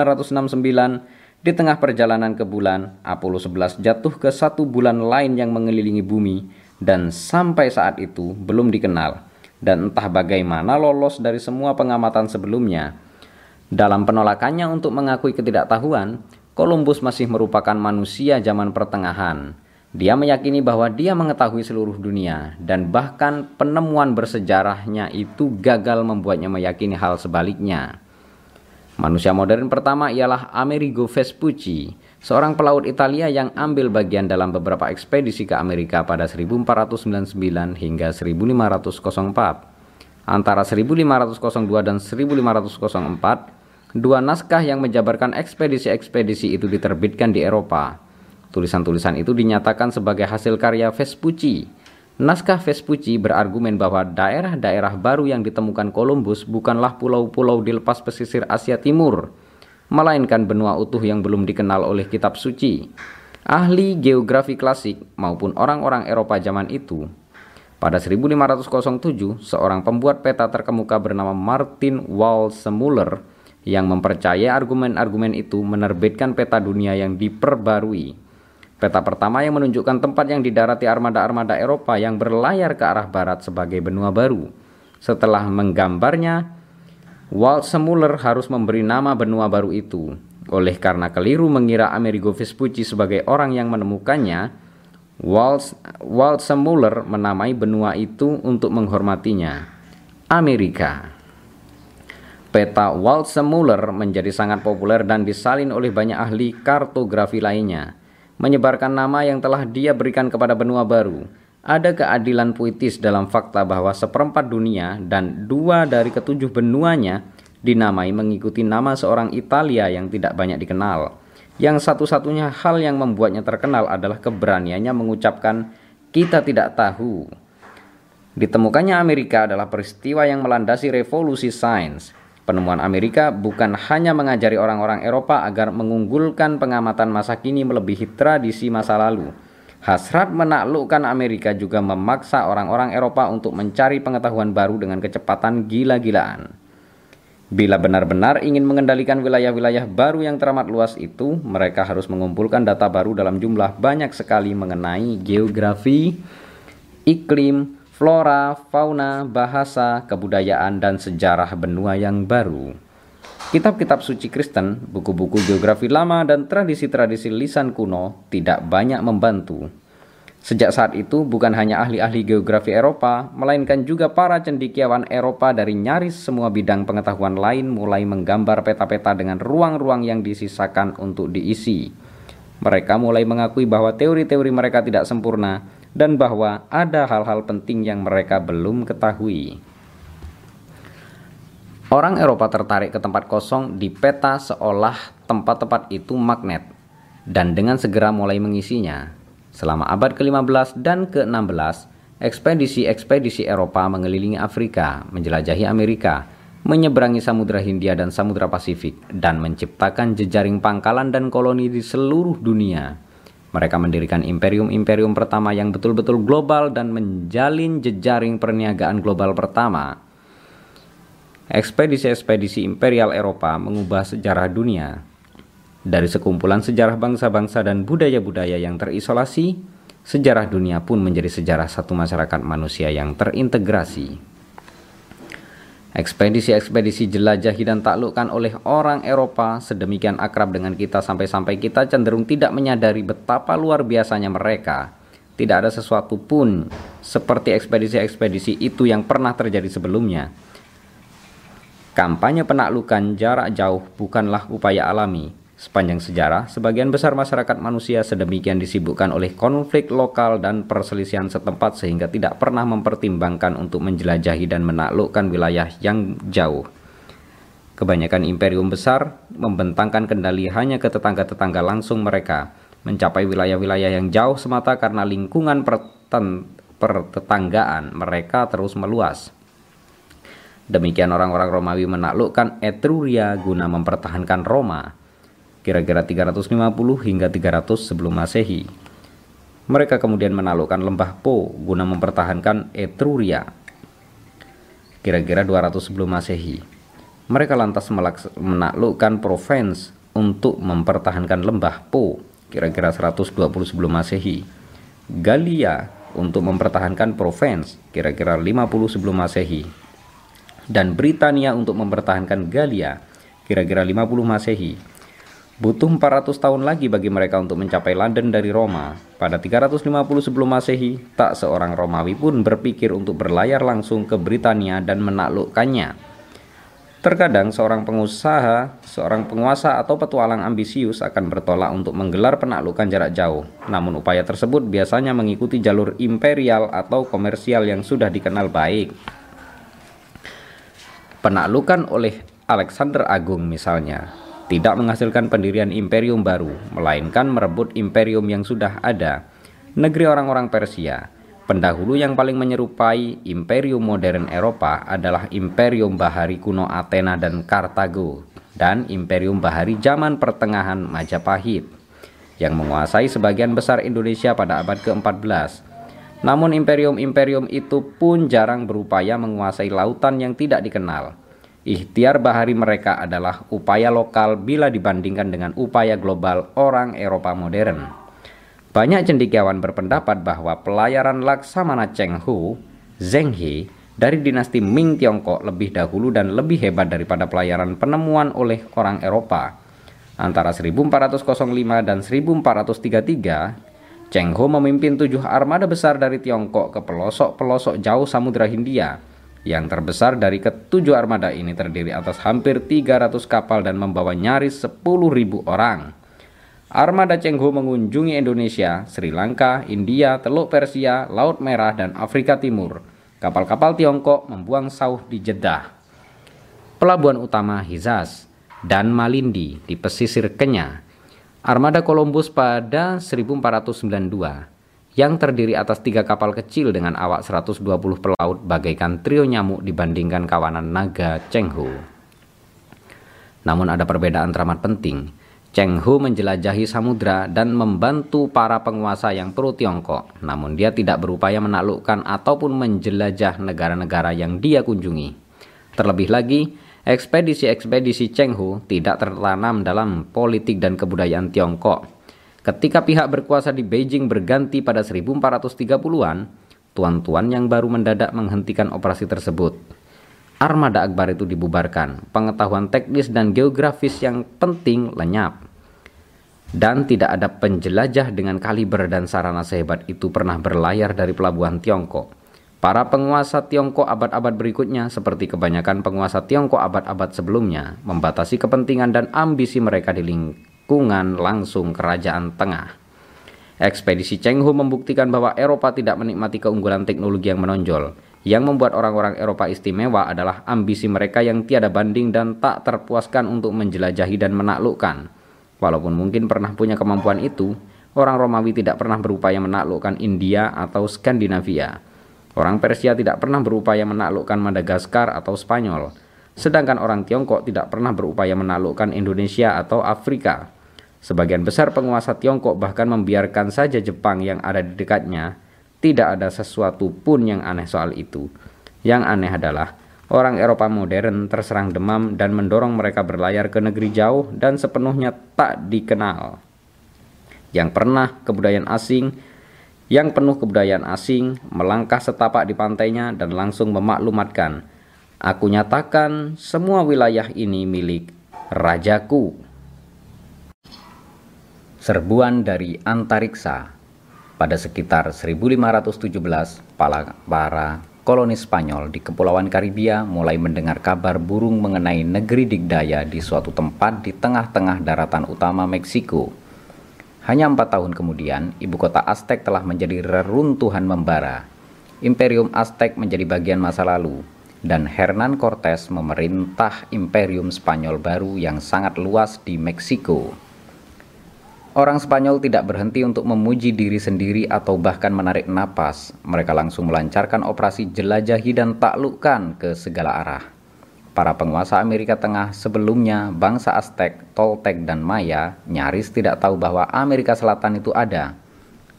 di tengah perjalanan ke bulan, Apollo 11 jatuh ke satu bulan lain yang mengelilingi bumi dan sampai saat itu belum dikenal dan entah bagaimana lolos dari semua pengamatan sebelumnya dalam penolakannya untuk mengakui ketidaktahuan, Columbus masih merupakan manusia zaman pertengahan. Dia meyakini bahwa dia mengetahui seluruh dunia dan bahkan penemuan bersejarahnya itu gagal membuatnya meyakini hal sebaliknya. Manusia modern pertama ialah Amerigo Vespucci, seorang pelaut Italia yang ambil bagian dalam beberapa ekspedisi ke Amerika pada 1499 hingga 1504. Antara 1502 dan 1504, Dua naskah yang menjabarkan ekspedisi-ekspedisi itu diterbitkan di Eropa. Tulisan-tulisan itu dinyatakan sebagai hasil karya Vespucci. Naskah Vespucci berargumen bahwa daerah-daerah baru yang ditemukan Columbus bukanlah pulau-pulau di lepas pesisir Asia Timur, melainkan benua utuh yang belum dikenal oleh kitab suci. Ahli geografi klasik maupun orang-orang Eropa zaman itu pada 1507, seorang pembuat peta terkemuka bernama Martin Walsemuller yang mempercayai argumen-argumen itu menerbitkan peta dunia yang diperbarui. Peta pertama yang menunjukkan tempat yang didarati armada-armada Eropa yang berlayar ke arah barat sebagai benua baru. Setelah menggambarnya, Walt Semuller harus memberi nama benua baru itu. Oleh karena keliru mengira Amerigo Vespucci sebagai orang yang menemukannya, Walt, Walt Semuller menamai benua itu untuk menghormatinya. Amerika. Peta Walsemuller menjadi sangat populer dan disalin oleh banyak ahli kartografi lainnya, menyebarkan nama yang telah dia berikan kepada benua baru. Ada keadilan puitis dalam fakta bahwa seperempat dunia dan dua dari ketujuh benuanya dinamai mengikuti nama seorang Italia yang tidak banyak dikenal. Yang satu-satunya hal yang membuatnya terkenal adalah keberaniannya mengucapkan kita tidak tahu. Ditemukannya Amerika adalah peristiwa yang melandasi revolusi sains Penemuan Amerika bukan hanya mengajari orang-orang Eropa agar mengunggulkan pengamatan masa kini melebihi tradisi masa lalu. Hasrat menaklukkan Amerika juga memaksa orang-orang Eropa untuk mencari pengetahuan baru dengan kecepatan gila-gilaan. Bila benar-benar ingin mengendalikan wilayah-wilayah baru yang teramat luas itu, mereka harus mengumpulkan data baru dalam jumlah banyak sekali mengenai geografi, iklim, flora, fauna, bahasa, kebudayaan, dan sejarah benua yang baru. Kitab-kitab suci Kristen, buku-buku geografi lama, dan tradisi-tradisi lisan kuno tidak banyak membantu. Sejak saat itu, bukan hanya ahli-ahli geografi Eropa, melainkan juga para cendikiawan Eropa dari nyaris semua bidang pengetahuan lain mulai menggambar peta-peta dengan ruang-ruang yang disisakan untuk diisi. Mereka mulai mengakui bahwa teori-teori mereka tidak sempurna, dan bahwa ada hal-hal penting yang mereka belum ketahui. Orang Eropa tertarik ke tempat kosong di peta seolah tempat-tempat itu magnet dan dengan segera mulai mengisinya. Selama abad ke-15 dan ke-16, ekspedisi-ekspedisi Eropa mengelilingi Afrika, menjelajahi Amerika, menyeberangi Samudra Hindia dan Samudra Pasifik, dan menciptakan jejaring pangkalan dan koloni di seluruh dunia. Mereka mendirikan imperium-imperium pertama yang betul-betul global dan menjalin jejaring perniagaan global pertama. Ekspedisi-ekspedisi imperial Eropa mengubah sejarah dunia. Dari sekumpulan sejarah bangsa-bangsa dan budaya-budaya yang terisolasi, sejarah dunia pun menjadi sejarah satu masyarakat manusia yang terintegrasi. Ekspedisi-ekspedisi jelajahi dan taklukkan oleh orang Eropa sedemikian akrab dengan kita sampai-sampai kita cenderung tidak menyadari betapa luar biasanya mereka. Tidak ada sesuatu pun seperti ekspedisi-ekspedisi itu yang pernah terjadi sebelumnya. Kampanye penaklukan jarak jauh bukanlah upaya alami, Sepanjang sejarah, sebagian besar masyarakat manusia sedemikian disibukkan oleh konflik lokal dan perselisihan setempat sehingga tidak pernah mempertimbangkan untuk menjelajahi dan menaklukkan wilayah yang jauh. Kebanyakan imperium besar membentangkan kendali hanya ke tetangga-tetangga langsung mereka, mencapai wilayah-wilayah yang jauh semata karena lingkungan pertetanggaan mereka terus meluas. Demikian orang-orang Romawi menaklukkan Etruria guna mempertahankan Roma kira-kira 350 hingga 300 sebelum Masehi. Mereka kemudian menaklukkan lembah Po guna mempertahankan Etruria. Kira-kira 200 sebelum Masehi. Mereka lantas menaklukkan Provence untuk mempertahankan lembah Po, kira-kira 120 sebelum Masehi. Galia untuk mempertahankan Provence, kira-kira 50 sebelum Masehi. Dan Britania untuk mempertahankan Galia, kira-kira 50 Masehi Butuh 400 tahun lagi bagi mereka untuk mencapai London dari Roma. Pada 350 sebelum Masehi, tak seorang Romawi pun berpikir untuk berlayar langsung ke Britania dan menaklukkannya. Terkadang seorang pengusaha, seorang penguasa atau petualang ambisius akan bertolak untuk menggelar penaklukan jarak jauh. Namun upaya tersebut biasanya mengikuti jalur imperial atau komersial yang sudah dikenal baik. Penaklukan oleh Alexander Agung misalnya tidak menghasilkan pendirian imperium baru, melainkan merebut imperium yang sudah ada, negeri orang-orang Persia. Pendahulu yang paling menyerupai imperium modern Eropa adalah imperium bahari kuno Athena dan Kartago, dan imperium bahari zaman pertengahan Majapahit, yang menguasai sebagian besar Indonesia pada abad ke-14. Namun imperium-imperium itu pun jarang berupaya menguasai lautan yang tidak dikenal Ikhtiar bahari mereka adalah upaya lokal bila dibandingkan dengan upaya global orang Eropa modern. Banyak cendekiawan berpendapat bahwa pelayaran Laksamana Cheng Hu, Zheng He, dari dinasti Ming Tiongkok lebih dahulu dan lebih hebat daripada pelayaran penemuan oleh orang Eropa. Antara 1405 dan 1433, Cheng Ho memimpin tujuh armada besar dari Tiongkok ke pelosok-pelosok jauh Samudra Hindia yang terbesar dari ketujuh armada ini terdiri atas hampir 300 kapal dan membawa nyaris 10.000 orang. Armada Chengho mengunjungi Indonesia, Sri Lanka, India, Teluk Persia, Laut Merah, dan Afrika Timur. Kapal-kapal Tiongkok membuang sauh di Jeddah. Pelabuhan utama Hizas dan Malindi di pesisir Kenya. Armada Columbus pada 1492 yang terdiri atas tiga kapal kecil dengan awak 120 pelaut bagaikan trio nyamuk dibandingkan kawanan naga Cheng Ho. Namun ada perbedaan teramat penting. Cheng Hu menjelajahi samudra dan membantu para penguasa yang pro Tiongkok, namun dia tidak berupaya menaklukkan ataupun menjelajah negara-negara yang dia kunjungi. Terlebih lagi, ekspedisi-ekspedisi Cheng Hu tidak tertanam dalam politik dan kebudayaan Tiongkok. Ketika pihak berkuasa di Beijing berganti pada 1430-an, tuan-tuan yang baru mendadak menghentikan operasi tersebut. Armada Akbar itu dibubarkan, pengetahuan teknis dan geografis yang penting lenyap. Dan tidak ada penjelajah dengan kaliber dan sarana sehebat itu pernah berlayar dari pelabuhan Tiongkok. Para penguasa Tiongkok abad-abad berikutnya, seperti kebanyakan penguasa Tiongkok abad-abad sebelumnya, membatasi kepentingan dan ambisi mereka di lingkungan langsung kerajaan tengah. Ekspedisi Cheng Ho membuktikan bahwa Eropa tidak menikmati keunggulan teknologi yang menonjol. Yang membuat orang-orang Eropa istimewa adalah ambisi mereka yang tiada banding dan tak terpuaskan untuk menjelajahi dan menaklukkan. Walaupun mungkin pernah punya kemampuan itu, orang Romawi tidak pernah berupaya menaklukkan India atau Skandinavia. Orang Persia tidak pernah berupaya menaklukkan Madagaskar atau Spanyol. Sedangkan orang Tiongkok tidak pernah berupaya menaklukkan Indonesia atau Afrika. Sebagian besar penguasa Tiongkok bahkan membiarkan saja Jepang yang ada di dekatnya. Tidak ada sesuatu pun yang aneh soal itu. Yang aneh adalah orang Eropa modern terserang demam dan mendorong mereka berlayar ke negeri jauh dan sepenuhnya tak dikenal. Yang pernah kebudayaan asing, yang penuh kebudayaan asing, melangkah setapak di pantainya dan langsung memaklumatkan, Aku nyatakan semua wilayah ini milik rajaku. Serbuan dari antariksa pada sekitar 1517 para, kolonis Spanyol di Kepulauan Karibia mulai mendengar kabar burung mengenai negeri Digdaya di suatu tempat di tengah-tengah daratan utama Meksiko. Hanya empat tahun kemudian, ibu kota Aztec telah menjadi reruntuhan membara. Imperium Aztec menjadi bagian masa lalu, dan Hernan Cortés memerintah Imperium Spanyol baru yang sangat luas di Meksiko. Orang Spanyol tidak berhenti untuk memuji diri sendiri atau bahkan menarik napas. Mereka langsung melancarkan operasi jelajahi dan taklukkan ke segala arah. Para penguasa Amerika Tengah sebelumnya, bangsa Aztec, Toltec, dan Maya nyaris tidak tahu bahwa Amerika Selatan itu ada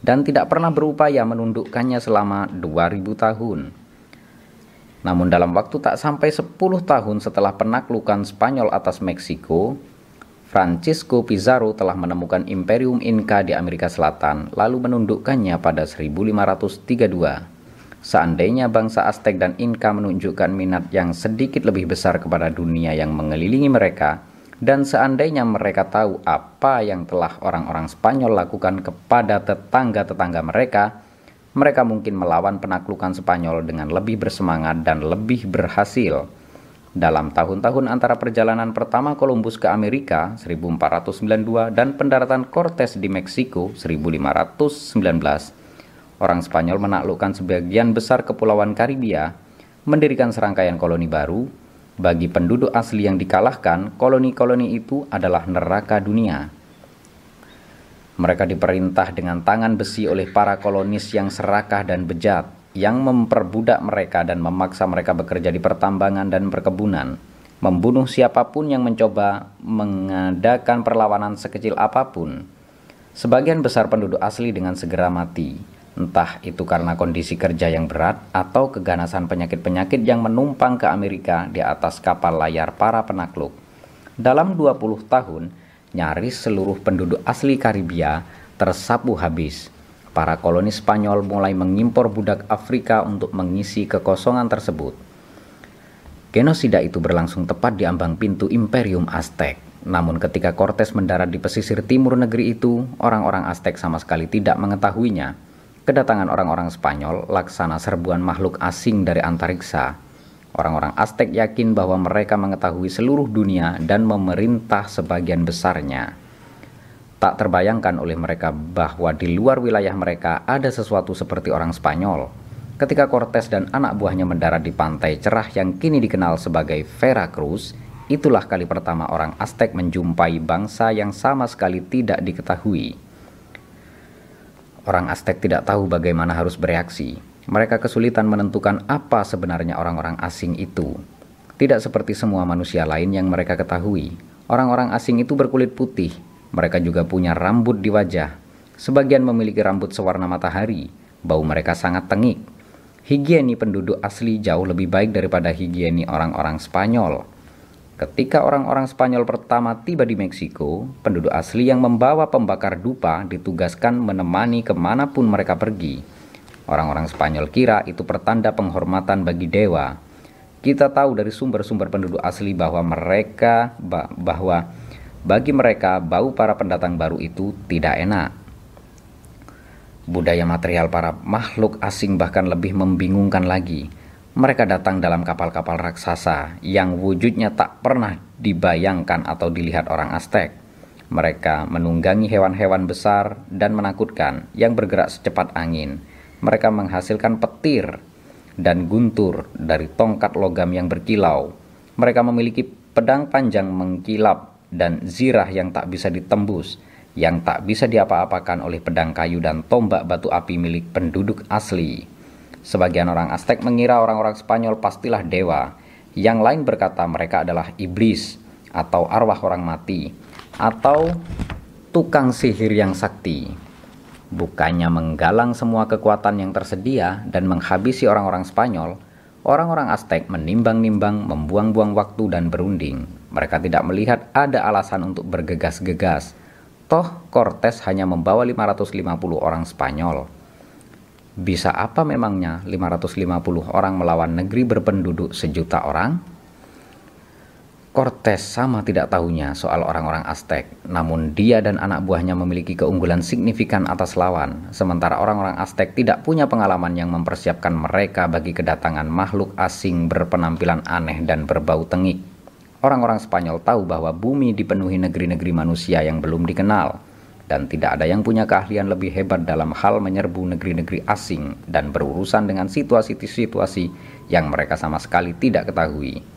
dan tidak pernah berupaya menundukkannya selama 2000 tahun. Namun dalam waktu tak sampai 10 tahun setelah penaklukan Spanyol atas Meksiko, Francisco Pizarro telah menemukan Imperium Inca di Amerika Selatan lalu menundukkannya pada 1532. Seandainya bangsa Aztec dan Inca menunjukkan minat yang sedikit lebih besar kepada dunia yang mengelilingi mereka, dan seandainya mereka tahu apa yang telah orang-orang Spanyol lakukan kepada tetangga-tetangga mereka, mereka mungkin melawan penaklukan Spanyol dengan lebih bersemangat dan lebih berhasil. Dalam tahun-tahun antara perjalanan pertama Columbus ke Amerika 1492 dan pendaratan Cortes di Meksiko 1519, orang Spanyol menaklukkan sebagian besar kepulauan Karibia, mendirikan serangkaian koloni baru. Bagi penduduk asli yang dikalahkan, koloni-koloni itu adalah neraka dunia. Mereka diperintah dengan tangan besi oleh para kolonis yang serakah dan bejat, yang memperbudak mereka dan memaksa mereka bekerja di pertambangan dan perkebunan, membunuh siapa pun yang mencoba mengadakan perlawanan sekecil apa pun. Sebagian besar penduduk asli dengan segera mati, entah itu karena kondisi kerja yang berat atau keganasan penyakit-penyakit yang menumpang ke Amerika di atas kapal layar para penakluk. Dalam 20 tahun, nyaris seluruh penduduk asli Karibia tersapu habis para koloni Spanyol mulai mengimpor budak Afrika untuk mengisi kekosongan tersebut. Genosida itu berlangsung tepat di ambang pintu Imperium Aztec. Namun ketika Cortes mendarat di pesisir timur negeri itu, orang-orang Aztec sama sekali tidak mengetahuinya. Kedatangan orang-orang Spanyol laksana serbuan makhluk asing dari antariksa. Orang-orang Aztec yakin bahwa mereka mengetahui seluruh dunia dan memerintah sebagian besarnya. Tak terbayangkan oleh mereka bahwa di luar wilayah mereka ada sesuatu seperti orang Spanyol. Ketika Cortes dan anak buahnya mendarat di pantai cerah yang kini dikenal sebagai Veracruz, itulah kali pertama orang Aztec menjumpai bangsa yang sama sekali tidak diketahui. Orang Aztec tidak tahu bagaimana harus bereaksi. Mereka kesulitan menentukan apa sebenarnya orang-orang asing itu. Tidak seperti semua manusia lain yang mereka ketahui, Orang-orang asing itu berkulit putih. Mereka juga punya rambut di wajah. Sebagian memiliki rambut sewarna matahari. Bau mereka sangat tengik. Higieni penduduk asli jauh lebih baik daripada higieni orang-orang Spanyol. Ketika orang-orang Spanyol pertama tiba di Meksiko, penduduk asli yang membawa pembakar dupa ditugaskan menemani ke mana pun mereka pergi. Orang-orang Spanyol kira itu pertanda penghormatan bagi dewa. Kita tahu dari sumber-sumber penduduk asli bahwa mereka bahwa bagi mereka bau para pendatang baru itu tidak enak. Budaya material para makhluk asing bahkan lebih membingungkan lagi. Mereka datang dalam kapal-kapal raksasa yang wujudnya tak pernah dibayangkan atau dilihat orang Aztec. Mereka menunggangi hewan-hewan besar dan menakutkan yang bergerak secepat angin. Mereka menghasilkan petir dan guntur dari tongkat logam yang berkilau. Mereka memiliki pedang panjang mengkilap dan zirah yang tak bisa ditembus yang tak bisa diapa-apakan oleh pedang kayu dan tombak batu api milik penduduk asli. Sebagian orang Aztec mengira orang-orang Spanyol pastilah dewa, yang lain berkata mereka adalah iblis atau arwah orang mati atau tukang sihir yang sakti. Bukannya menggalang semua kekuatan yang tersedia dan menghabisi orang-orang Spanyol, orang-orang Aztec menimbang-nimbang, membuang-buang waktu dan berunding. Mereka tidak melihat ada alasan untuk bergegas-gegas Toh Cortes hanya membawa 550 orang Spanyol. Bisa apa memangnya 550 orang melawan negeri berpenduduk sejuta orang? Cortes sama tidak tahunya soal orang-orang Aztec, namun dia dan anak buahnya memiliki keunggulan signifikan atas lawan, sementara orang-orang Aztec tidak punya pengalaman yang mempersiapkan mereka bagi kedatangan makhluk asing berpenampilan aneh dan berbau tengik. Orang-orang Spanyol tahu bahwa bumi dipenuhi negeri-negeri manusia yang belum dikenal, dan tidak ada yang punya keahlian lebih hebat dalam hal menyerbu negeri-negeri asing dan berurusan dengan situasi-situasi yang mereka sama sekali tidak ketahui.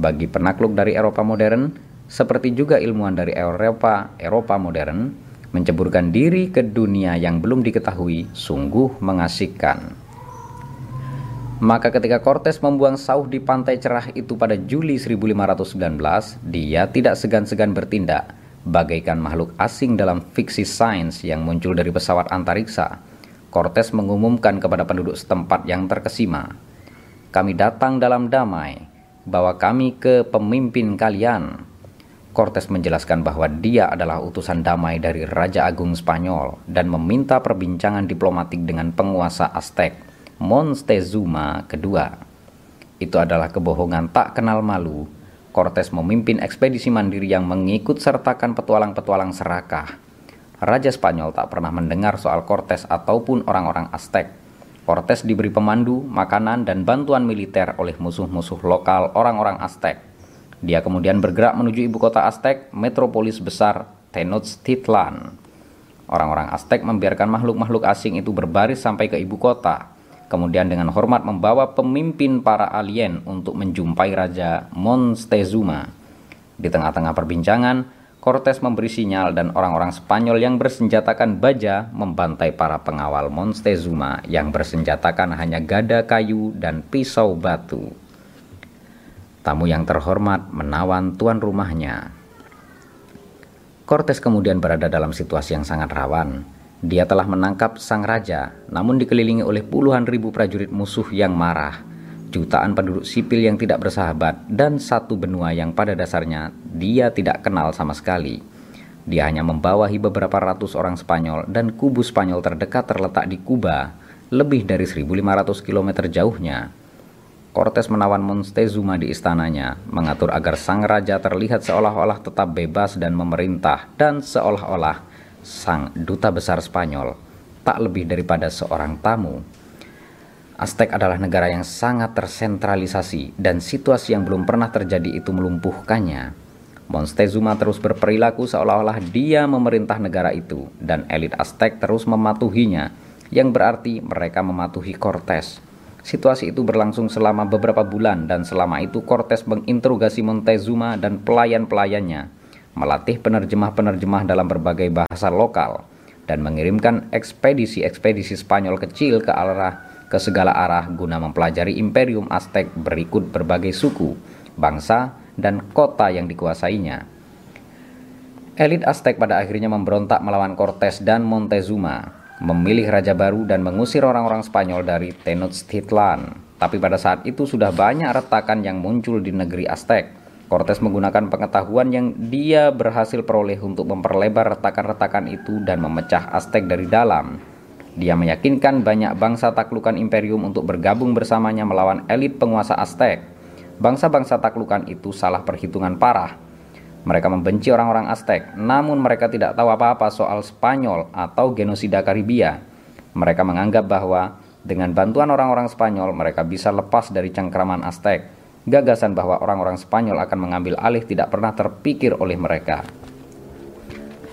Bagi penakluk dari Eropa modern, seperti juga ilmuwan dari Eropa, Eropa modern, menceburkan diri ke dunia yang belum diketahui sungguh mengasihkan. Maka ketika Cortes membuang sauh di pantai cerah itu pada Juli 1519, dia tidak segan-segan bertindak, bagaikan makhluk asing dalam fiksi sains yang muncul dari pesawat antariksa. Cortes mengumumkan kepada penduduk setempat yang terkesima, "Kami datang dalam damai, bawa kami ke pemimpin kalian." Cortes menjelaskan bahwa dia adalah utusan damai dari Raja Agung Spanyol dan meminta perbincangan diplomatik dengan penguasa Aztec Montezuma kedua. Itu adalah kebohongan tak kenal malu. Cortes memimpin ekspedisi mandiri yang mengikut sertakan petualang-petualang serakah. Raja Spanyol tak pernah mendengar soal Cortes ataupun orang-orang Aztec. Cortes diberi pemandu, makanan, dan bantuan militer oleh musuh-musuh lokal orang-orang Aztec. Dia kemudian bergerak menuju ibu kota Aztec, metropolis besar Tenochtitlan. Orang-orang Aztec membiarkan makhluk-makhluk asing itu berbaris sampai ke ibu kota kemudian dengan hormat membawa pemimpin para alien untuk menjumpai Raja Montezuma. Di tengah-tengah perbincangan, Cortes memberi sinyal dan orang-orang Spanyol yang bersenjatakan baja membantai para pengawal Montezuma yang bersenjatakan hanya gada kayu dan pisau batu. Tamu yang terhormat menawan tuan rumahnya. Cortes kemudian berada dalam situasi yang sangat rawan dia telah menangkap sang raja, namun dikelilingi oleh puluhan ribu prajurit musuh yang marah, jutaan penduduk sipil yang tidak bersahabat, dan satu benua yang pada dasarnya dia tidak kenal sama sekali. Dia hanya membawahi beberapa ratus orang Spanyol dan kubu Spanyol terdekat terletak di Kuba, lebih dari 1500 km jauhnya. Cortes menawan Montezuma di istananya, mengatur agar sang raja terlihat seolah-olah tetap bebas dan memerintah, dan seolah-olah sang duta besar Spanyol tak lebih daripada seorang tamu. Aztec adalah negara yang sangat tersentralisasi dan situasi yang belum pernah terjadi itu melumpuhkannya. Montezuma terus berperilaku seolah-olah dia memerintah negara itu dan elit Aztec terus mematuhinya, yang berarti mereka mematuhi Cortes. Situasi itu berlangsung selama beberapa bulan dan selama itu Cortes menginterogasi Montezuma dan pelayan-pelayannya melatih penerjemah-penerjemah dalam berbagai bahasa lokal, dan mengirimkan ekspedisi-ekspedisi Spanyol kecil ke arah ke segala arah guna mempelajari imperium Aztec berikut berbagai suku, bangsa, dan kota yang dikuasainya. Elit Aztec pada akhirnya memberontak melawan Cortes dan Montezuma, memilih raja baru dan mengusir orang-orang Spanyol dari Tenochtitlan. Tapi pada saat itu sudah banyak retakan yang muncul di negeri Aztec. Cortes menggunakan pengetahuan yang dia berhasil peroleh untuk memperlebar retakan-retakan itu dan memecah Aztec dari dalam. Dia meyakinkan banyak bangsa taklukan imperium untuk bergabung bersamanya melawan elit penguasa Aztec. Bangsa-bangsa taklukan itu salah perhitungan parah mereka membenci orang-orang Aztec, namun mereka tidak tahu apa-apa soal Spanyol atau genosida Karibia. Mereka menganggap bahwa dengan bantuan orang-orang Spanyol, mereka bisa lepas dari cengkraman Aztec. Gagasan bahwa orang-orang Spanyol akan mengambil alih tidak pernah terpikir oleh mereka.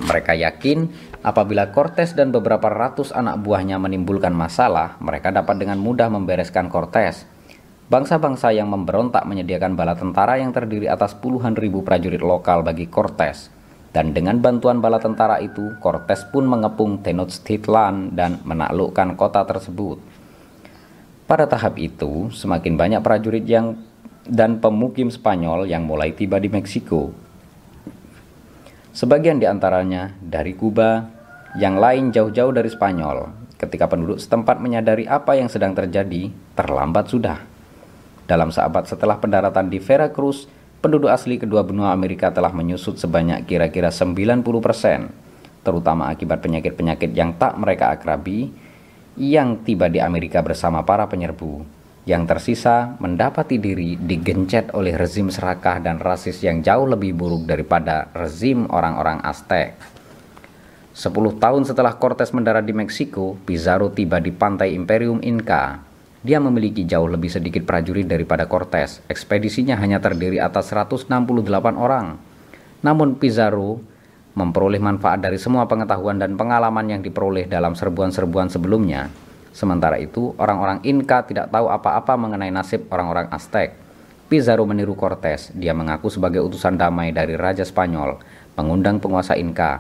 Mereka yakin apabila Cortes dan beberapa ratus anak buahnya menimbulkan masalah, mereka dapat dengan mudah membereskan Cortes Bangsa-bangsa yang memberontak menyediakan bala tentara yang terdiri atas puluhan ribu prajurit lokal bagi Cortes. Dan dengan bantuan bala tentara itu, Cortes pun mengepung Tenochtitlan dan menaklukkan kota tersebut. Pada tahap itu, semakin banyak prajurit yang dan pemukim Spanyol yang mulai tiba di Meksiko. Sebagian di antaranya dari Kuba, yang lain jauh-jauh dari Spanyol. Ketika penduduk setempat menyadari apa yang sedang terjadi, terlambat sudah. Dalam seabad setelah pendaratan di Veracruz, penduduk asli kedua benua Amerika telah menyusut sebanyak kira-kira 90%, terutama akibat penyakit-penyakit yang tak mereka akrabi, yang tiba di Amerika bersama para penyerbu. Yang tersisa mendapati diri digencet oleh rezim serakah dan rasis yang jauh lebih buruk daripada rezim orang-orang Aztec. Sepuluh tahun setelah Cortes mendarat di Meksiko, Pizarro tiba di pantai Imperium Inca dia memiliki jauh lebih sedikit prajurit daripada Cortes. Ekspedisinya hanya terdiri atas 168 orang. Namun Pizarro memperoleh manfaat dari semua pengetahuan dan pengalaman yang diperoleh dalam serbuan-serbuan sebelumnya. Sementara itu, orang-orang Inca tidak tahu apa-apa mengenai nasib orang-orang Aztec. Pizarro meniru Cortes. Dia mengaku sebagai utusan damai dari Raja Spanyol, mengundang penguasa Inca,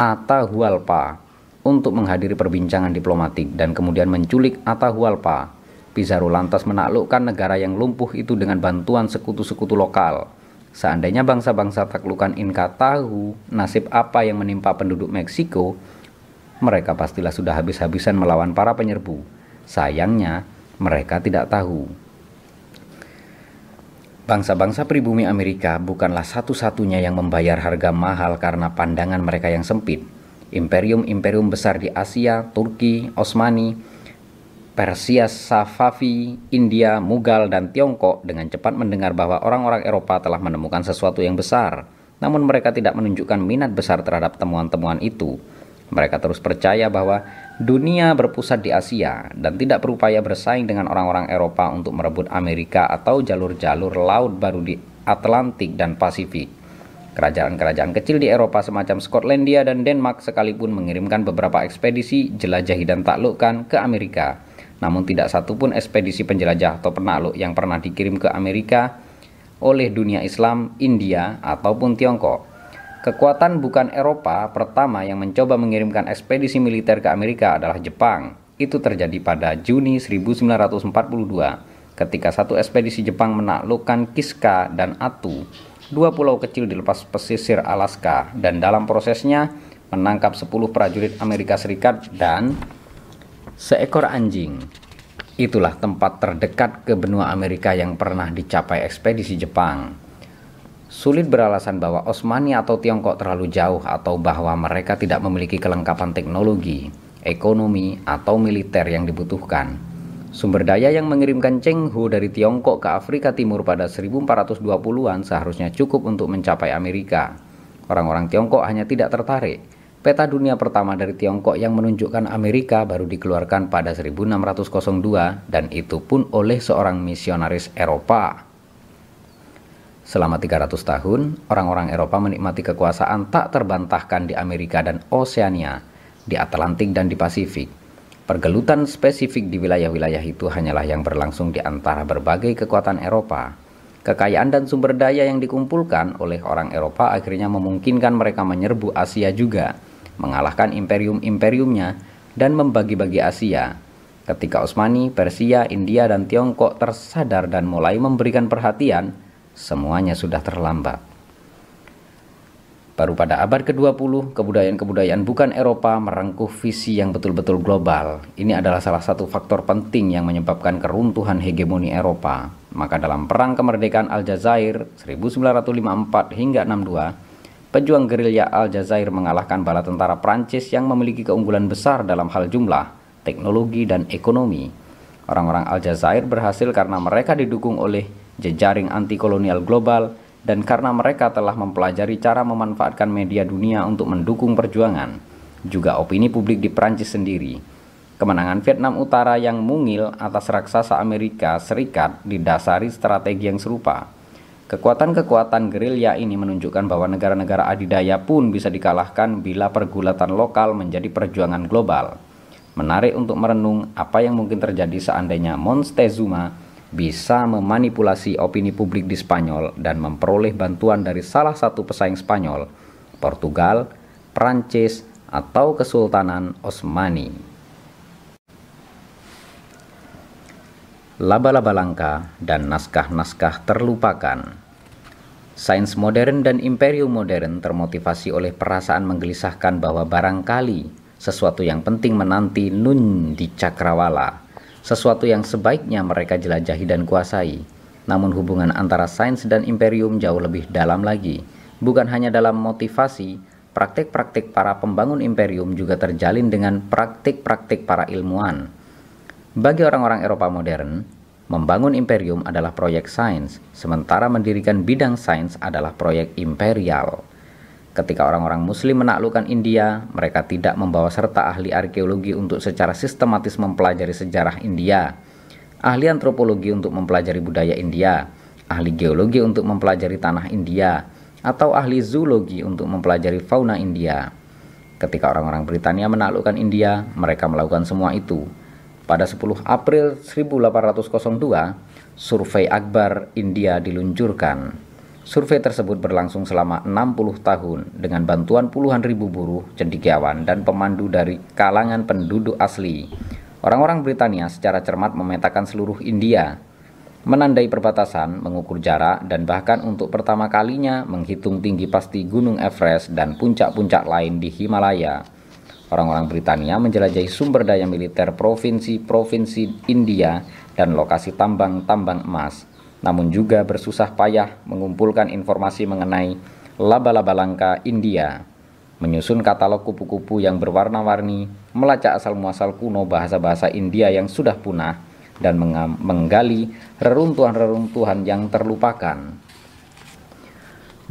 Atahualpa, untuk menghadiri perbincangan diplomatik dan kemudian menculik Atahualpa. Pizarro lantas menaklukkan negara yang lumpuh itu dengan bantuan sekutu-sekutu lokal. Seandainya bangsa-bangsa taklukan Inca tahu nasib apa yang menimpa penduduk Meksiko, mereka pastilah sudah habis-habisan melawan para penyerbu. Sayangnya, mereka tidak tahu. Bangsa-bangsa pribumi Amerika bukanlah satu-satunya yang membayar harga mahal karena pandangan mereka yang sempit imperium-imperium besar di Asia, Turki, Osmani, Persia, Safavi, India, Mughal, dan Tiongkok dengan cepat mendengar bahwa orang-orang Eropa telah menemukan sesuatu yang besar. Namun mereka tidak menunjukkan minat besar terhadap temuan-temuan itu. Mereka terus percaya bahwa dunia berpusat di Asia dan tidak berupaya bersaing dengan orang-orang Eropa untuk merebut Amerika atau jalur-jalur laut baru di Atlantik dan Pasifik. Kerajaan-kerajaan kecil di Eropa semacam Skotlandia dan Denmark sekalipun mengirimkan beberapa ekspedisi jelajahi dan taklukkan ke Amerika. Namun tidak satupun ekspedisi penjelajah atau penakluk yang pernah dikirim ke Amerika oleh dunia Islam, India, ataupun Tiongkok. Kekuatan bukan Eropa pertama yang mencoba mengirimkan ekspedisi militer ke Amerika adalah Jepang. Itu terjadi pada Juni 1942 ketika satu ekspedisi Jepang menaklukkan Kiska dan Atu dua pulau kecil di lepas pesisir Alaska dan dalam prosesnya menangkap 10 prajurit Amerika Serikat dan seekor anjing. Itulah tempat terdekat ke benua Amerika yang pernah dicapai ekspedisi Jepang. Sulit beralasan bahwa Osmani atau Tiongkok terlalu jauh atau bahwa mereka tidak memiliki kelengkapan teknologi, ekonomi, atau militer yang dibutuhkan. Sumber daya yang mengirimkan Cheng Ho dari Tiongkok ke Afrika Timur pada 1420-an seharusnya cukup untuk mencapai Amerika. Orang-orang Tiongkok hanya tidak tertarik. Peta dunia pertama dari Tiongkok yang menunjukkan Amerika baru dikeluarkan pada 1602 dan itu pun oleh seorang misionaris Eropa. Selama 300 tahun, orang-orang Eropa menikmati kekuasaan tak terbantahkan di Amerika dan Oseania, di Atlantik dan di Pasifik. Pergelutan spesifik di wilayah-wilayah itu hanyalah yang berlangsung di antara berbagai kekuatan Eropa. Kekayaan dan sumber daya yang dikumpulkan oleh orang Eropa akhirnya memungkinkan mereka menyerbu Asia juga, mengalahkan imperium-imperiumnya, dan membagi-bagi Asia. Ketika Osmani, Persia, India, dan Tiongkok tersadar dan mulai memberikan perhatian, semuanya sudah terlambat. Baru pada abad ke-20, kebudayaan-kebudayaan bukan Eropa merengkuh visi yang betul-betul global. Ini adalah salah satu faktor penting yang menyebabkan keruntuhan hegemoni Eropa. Maka dalam Perang Kemerdekaan Aljazair 1954 hingga 62, pejuang gerilya Aljazair mengalahkan bala tentara Prancis yang memiliki keunggulan besar dalam hal jumlah, teknologi, dan ekonomi. Orang-orang Aljazair berhasil karena mereka didukung oleh jejaring anti kolonial global dan karena mereka telah mempelajari cara memanfaatkan media dunia untuk mendukung perjuangan, juga opini publik di Prancis sendiri. Kemenangan Vietnam Utara yang mungil atas raksasa Amerika Serikat didasari strategi yang serupa. Kekuatan-kekuatan gerilya ini menunjukkan bahwa negara-negara adidaya pun bisa dikalahkan bila pergulatan lokal menjadi perjuangan global. Menarik untuk merenung apa yang mungkin terjadi seandainya Montezuma bisa memanipulasi opini publik di Spanyol dan memperoleh bantuan dari salah satu pesaing Spanyol, Portugal, Prancis, atau Kesultanan Osmani. Laba-laba langka dan naskah-naskah terlupakan. Sains modern dan imperium modern termotivasi oleh perasaan menggelisahkan bahwa barangkali sesuatu yang penting menanti Nun di Cakrawala sesuatu yang sebaiknya mereka jelajahi dan kuasai. Namun hubungan antara sains dan imperium jauh lebih dalam lagi. Bukan hanya dalam motivasi, praktik-praktik para pembangun imperium juga terjalin dengan praktik-praktik para ilmuwan. Bagi orang-orang Eropa modern, membangun imperium adalah proyek sains, sementara mendirikan bidang sains adalah proyek imperial. Ketika orang-orang Muslim menaklukkan India, mereka tidak membawa serta ahli arkeologi untuk secara sistematis mempelajari sejarah India, ahli antropologi untuk mempelajari budaya India, ahli geologi untuk mempelajari tanah India, atau ahli zoologi untuk mempelajari fauna India. Ketika orang-orang Britania menaklukkan India, mereka melakukan semua itu. Pada 10 April 1802, survei Akbar India diluncurkan. Survei tersebut berlangsung selama 60 tahun dengan bantuan puluhan ribu buruh, cendikiawan, dan pemandu dari kalangan penduduk asli. Orang-orang Britania secara cermat memetakan seluruh India, menandai perbatasan, mengukur jarak, dan bahkan untuk pertama kalinya menghitung tinggi pasti Gunung Everest dan puncak-puncak lain di Himalaya. Orang-orang Britania menjelajahi sumber daya militer provinsi-provinsi India dan lokasi tambang-tambang emas namun juga bersusah payah mengumpulkan informasi mengenai laba-laba langka India, menyusun katalog kupu-kupu yang berwarna-warni, melacak asal-muasal kuno bahasa-bahasa India yang sudah punah, dan menggali reruntuhan-reruntuhan yang terlupakan.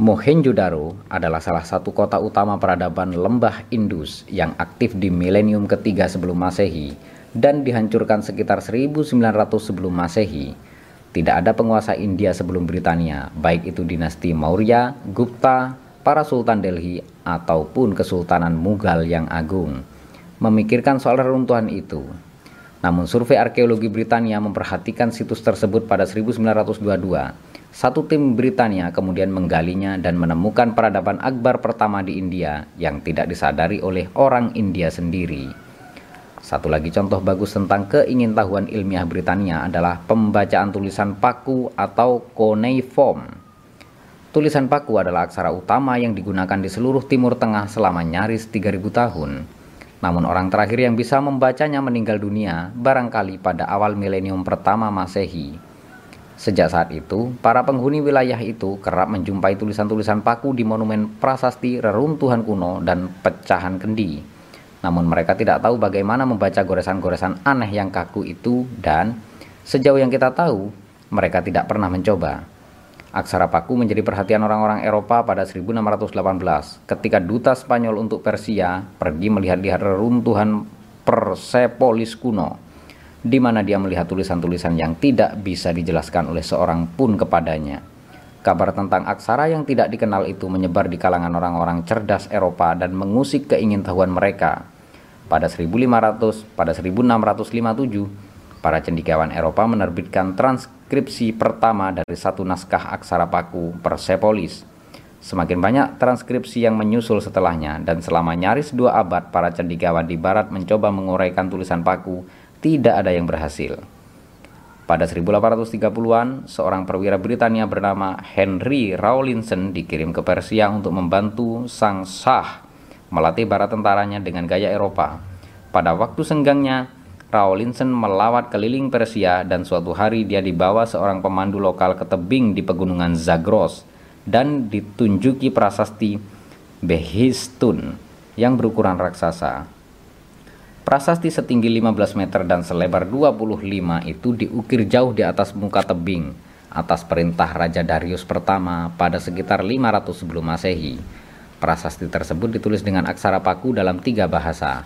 Mohenjo-daro adalah salah satu kota utama peradaban lembah Indus yang aktif di milenium ketiga sebelum Masehi dan dihancurkan sekitar 1900 sebelum Masehi tidak ada penguasa India sebelum Britania, baik itu dinasti Maurya, Gupta, para sultan Delhi, ataupun kesultanan Mughal yang agung. Memikirkan soal reruntuhan itu. Namun survei arkeologi Britania memperhatikan situs tersebut pada 1922. Satu tim Britania kemudian menggalinya dan menemukan peradaban Akbar pertama di India yang tidak disadari oleh orang India sendiri. Satu lagi contoh bagus tentang keingintahuan ilmiah Britania adalah pembacaan tulisan paku atau cuneiform. Tulisan paku adalah aksara utama yang digunakan di seluruh Timur Tengah selama nyaris 3000 tahun. Namun orang terakhir yang bisa membacanya meninggal dunia barangkali pada awal milenium pertama Masehi. Sejak saat itu, para penghuni wilayah itu kerap menjumpai tulisan-tulisan paku di monumen prasasti reruntuhan kuno dan pecahan kendi. Namun mereka tidak tahu bagaimana membaca goresan-goresan aneh yang kaku itu dan sejauh yang kita tahu, mereka tidak pernah mencoba. Aksara paku menjadi perhatian orang-orang Eropa pada 1618 ketika duta Spanyol untuk Persia pergi melihat-lihat reruntuhan Persepolis kuno di mana dia melihat tulisan-tulisan yang tidak bisa dijelaskan oleh seorang pun kepadanya. Kabar tentang aksara yang tidak dikenal itu menyebar di kalangan orang-orang cerdas Eropa dan mengusik keingintahuan mereka pada 1500, pada 1657, para cendekiawan Eropa menerbitkan transkripsi pertama dari satu naskah aksara paku Persepolis. Semakin banyak transkripsi yang menyusul setelahnya dan selama nyaris dua abad para cendekiawan di barat mencoba menguraikan tulisan paku, tidak ada yang berhasil. Pada 1830-an, seorang perwira Britania bernama Henry Rawlinson dikirim ke Persia untuk membantu Sang Shah melatih bara tentaranya dengan gaya Eropa. Pada waktu senggangnya, Rawlinson melawat keliling Persia dan suatu hari dia dibawa seorang pemandu lokal ke tebing di pegunungan Zagros dan ditunjuki prasasti Behistun yang berukuran raksasa. Prasasti setinggi 15 meter dan selebar 25 itu diukir jauh di atas muka tebing atas perintah Raja Darius pertama pada sekitar 500 sebelum masehi. Prasasti tersebut ditulis dengan aksara paku dalam tiga bahasa,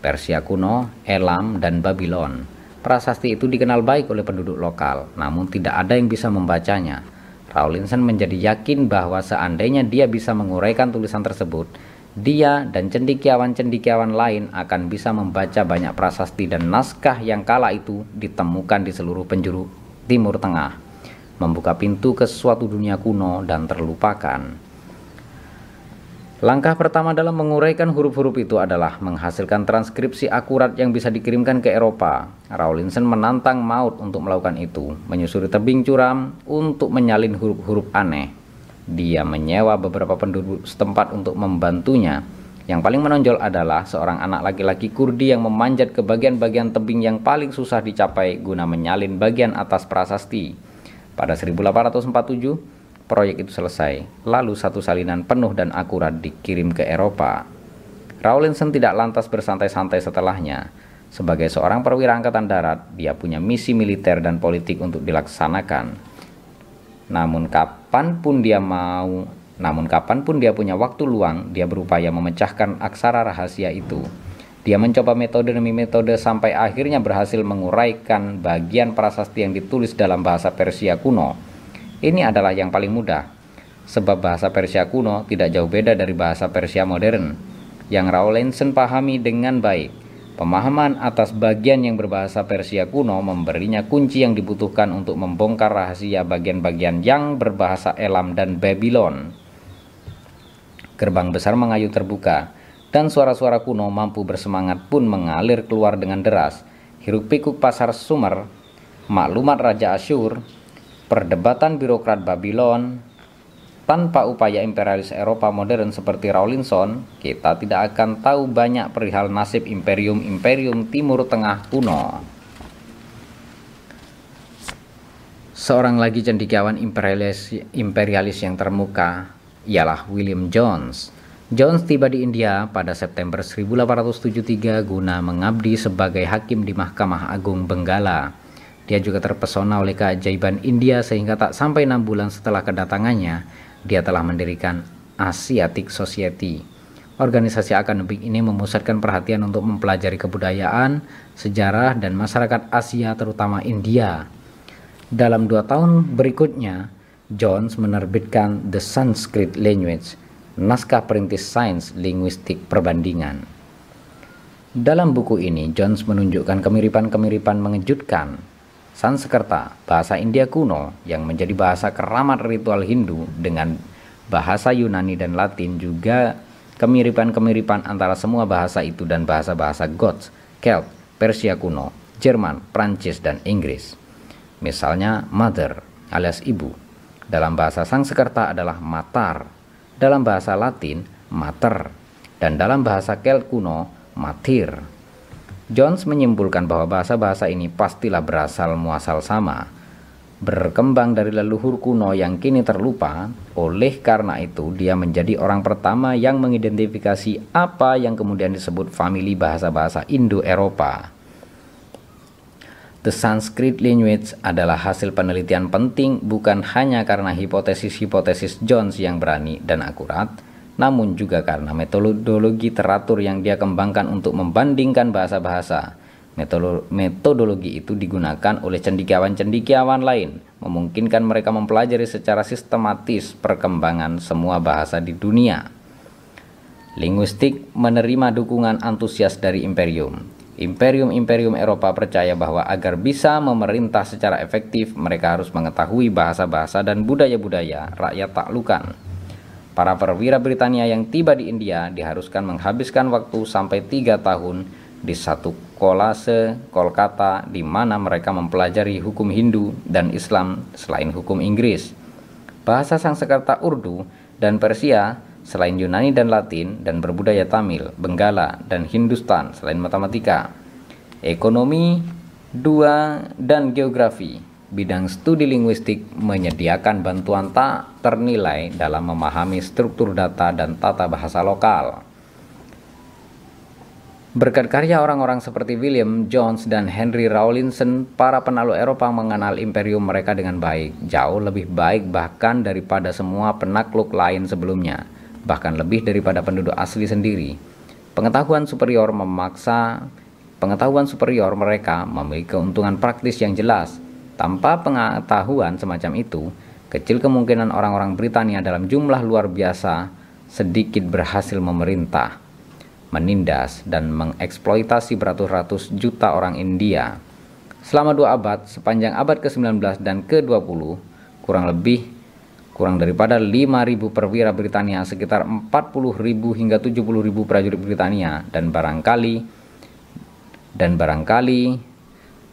Persia kuno, Elam, dan Babylon. Prasasti itu dikenal baik oleh penduduk lokal, namun tidak ada yang bisa membacanya. Rawlinson menjadi yakin bahwa seandainya dia bisa menguraikan tulisan tersebut, dia dan cendikiawan-cendikiawan lain akan bisa membaca banyak prasasti dan naskah yang kala itu ditemukan di seluruh penjuru Timur Tengah, membuka pintu ke suatu dunia kuno dan terlupakan. Langkah pertama dalam menguraikan huruf-huruf itu adalah menghasilkan transkripsi akurat yang bisa dikirimkan ke Eropa. Rawlinson menantang maut untuk melakukan itu, menyusuri tebing curam untuk menyalin huruf-huruf aneh dia menyewa beberapa penduduk setempat untuk membantunya. Yang paling menonjol adalah seorang anak laki-laki Kurdi yang memanjat ke bagian-bagian tebing yang paling susah dicapai guna menyalin bagian atas prasasti. Pada 1847, proyek itu selesai, lalu satu salinan penuh dan akurat dikirim ke Eropa. Rawlinson tidak lantas bersantai-santai setelahnya. Sebagai seorang perwira angkatan darat, dia punya misi militer dan politik untuk dilaksanakan. Namun kapan pun dia mau, namun kapan pun dia punya waktu luang, dia berupaya memecahkan aksara rahasia itu. Dia mencoba metode demi metode sampai akhirnya berhasil menguraikan bagian prasasti yang ditulis dalam bahasa Persia kuno. Ini adalah yang paling mudah, sebab bahasa Persia kuno tidak jauh beda dari bahasa Persia modern, yang Rawlinson pahami dengan baik. Pemahaman atas bagian yang berbahasa Persia kuno memberinya kunci yang dibutuhkan untuk membongkar rahasia bagian-bagian yang berbahasa Elam dan Babylon. Gerbang besar mengayu terbuka, dan suara-suara kuno mampu bersemangat pun mengalir keluar dengan deras. Hiruk pikuk pasar Sumer, maklumat Raja Asyur, perdebatan birokrat Babylon, tanpa upaya imperialis Eropa modern seperti Rawlinson, kita tidak akan tahu banyak perihal nasib imperium-imperium Timur Tengah kuno. Seorang lagi cendikiawan imperialis, imperialis yang termuka ialah William Jones. Jones tiba di India pada September 1873 guna mengabdi sebagai hakim di Mahkamah Agung Benggala. Dia juga terpesona oleh keajaiban India sehingga tak sampai enam bulan setelah kedatangannya, dia telah mendirikan Asiatic Society. Organisasi akademik ini memusatkan perhatian untuk mempelajari kebudayaan, sejarah, dan masyarakat Asia terutama India. Dalam dua tahun berikutnya, Jones menerbitkan The Sanskrit Language, naskah perintis sains linguistik perbandingan. Dalam buku ini, Jones menunjukkan kemiripan-kemiripan mengejutkan Sanskerta, bahasa India kuno yang menjadi bahasa keramat ritual Hindu dengan bahasa Yunani dan Latin juga kemiripan-kemiripan antara semua bahasa itu dan bahasa-bahasa Goths, Celt, Persia kuno, Jerman, Prancis, dan Inggris. Misalnya mother alias ibu. Dalam bahasa Sanskerta adalah matar, dalam bahasa Latin mater, dan dalam bahasa Celt kuno matir. Jones menyimpulkan bahwa bahasa-bahasa ini pastilah berasal muasal sama, berkembang dari leluhur kuno yang kini terlupa. Oleh karena itu, dia menjadi orang pertama yang mengidentifikasi apa yang kemudian disebut famili bahasa-bahasa Indo-Eropa. The Sanskrit language adalah hasil penelitian penting bukan hanya karena hipotesis-hipotesis Jones yang berani dan akurat, namun juga karena metodologi teratur yang dia kembangkan untuk membandingkan bahasa-bahasa. Metodologi itu digunakan oleh cendikiawan-cendikiawan lain, memungkinkan mereka mempelajari secara sistematis perkembangan semua bahasa di dunia. Linguistik menerima dukungan antusias dari imperium. Imperium-imperium Eropa percaya bahwa agar bisa memerintah secara efektif, mereka harus mengetahui bahasa-bahasa dan budaya-budaya rakyat taklukan. Para perwira Britania yang tiba di India diharuskan menghabiskan waktu sampai tiga tahun di satu Kolase, Kolkata, di mana mereka mempelajari hukum Hindu dan Islam selain hukum Inggris. Bahasa Sanskerta Urdu dan Persia selain Yunani dan Latin dan berbudaya Tamil, Benggala, dan Hindustan selain matematika. Ekonomi, dua, dan geografi. Bidang studi linguistik menyediakan bantuan tak ternilai dalam memahami struktur data dan tata bahasa lokal. Berkat karya orang-orang seperti William Jones dan Henry Rawlinson, para penakluk Eropa mengenal imperium mereka dengan baik, jauh lebih baik bahkan daripada semua penakluk lain sebelumnya, bahkan lebih daripada penduduk asli sendiri. Pengetahuan superior memaksa pengetahuan superior mereka memiliki keuntungan praktis yang jelas. Tanpa pengetahuan semacam itu, kecil kemungkinan orang-orang Britania dalam jumlah luar biasa sedikit berhasil memerintah menindas dan mengeksploitasi beratus-ratus juta orang India. Selama dua abad, sepanjang abad ke-19 dan ke-20, kurang lebih kurang daripada 5.000 perwira Britania, sekitar 40.000 hingga 70.000 prajurit Britania, dan barangkali dan barangkali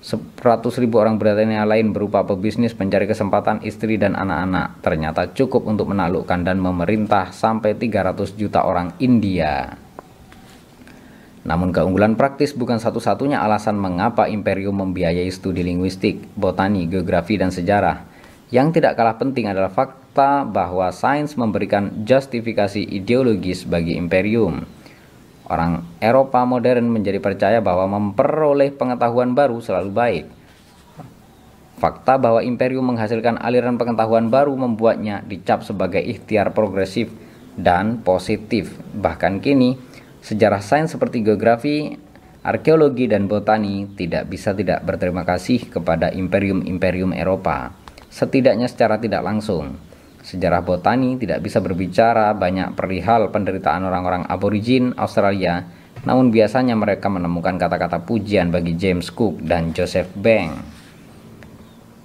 100.000 orang Britania lain berupa pebisnis pencari kesempatan istri dan anak-anak ternyata cukup untuk menaklukkan dan memerintah sampai 300 juta orang India. Namun keunggulan praktis bukan satu-satunya alasan mengapa imperium membiayai studi linguistik, botani, geografi, dan sejarah. Yang tidak kalah penting adalah fakta bahwa sains memberikan justifikasi ideologis bagi imperium. Orang Eropa modern menjadi percaya bahwa memperoleh pengetahuan baru selalu baik. Fakta bahwa imperium menghasilkan aliran pengetahuan baru membuatnya dicap sebagai ikhtiar progresif dan positif. Bahkan kini, Sejarah sains seperti geografi, arkeologi, dan botani tidak bisa tidak berterima kasih kepada imperium-imperium Eropa, setidaknya secara tidak langsung. Sejarah botani tidak bisa berbicara banyak perihal penderitaan orang-orang aborigin Australia, namun biasanya mereka menemukan kata-kata pujian bagi James Cook dan Joseph Banks.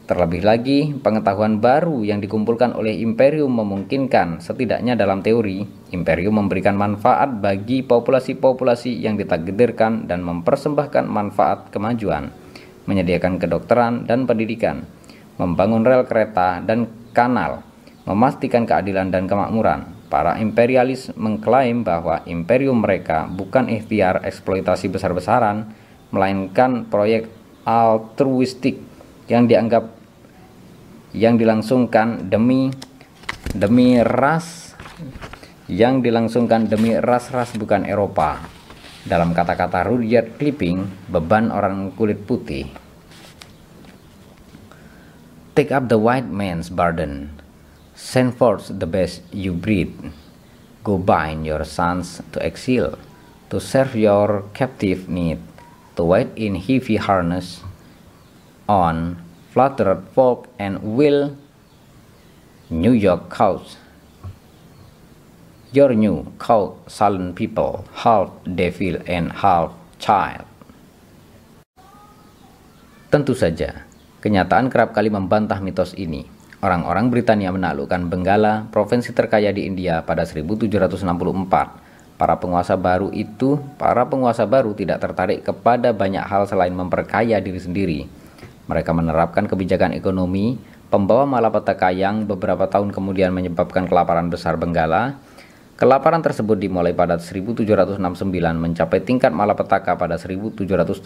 Terlebih lagi, pengetahuan baru yang dikumpulkan oleh imperium memungkinkan, setidaknya dalam teori, imperium memberikan manfaat bagi populasi-populasi yang ditakdirkan dan mempersembahkan manfaat kemajuan, menyediakan kedokteran dan pendidikan, membangun rel kereta dan kanal, memastikan keadilan dan kemakmuran. Para imperialis mengklaim bahwa imperium mereka bukan ikhtiar eksploitasi besar-besaran, melainkan proyek altruistik yang dianggap yang dilangsungkan demi demi ras yang dilangsungkan demi ras-ras bukan Eropa. Dalam kata-kata Rudyard Kipling, beban orang kulit putih. Take up the white man's burden. Send forth the best you breed. Go bind your sons to exile, to serve your captive need, to wait in heavy harness on Fluttered folk and will New York cows. Your new cow sullen people, half devil and half child. Tentu saja, kenyataan kerap kali membantah mitos ini. Orang-orang Britania menaklukkan Benggala, provinsi terkaya di India pada 1764. Para penguasa baru itu, para penguasa baru tidak tertarik kepada banyak hal selain memperkaya diri sendiri mereka menerapkan kebijakan ekonomi pembawa malapetaka yang beberapa tahun kemudian menyebabkan kelaparan besar Benggala. Kelaparan tersebut dimulai pada 1769 mencapai tingkat malapetaka pada 1770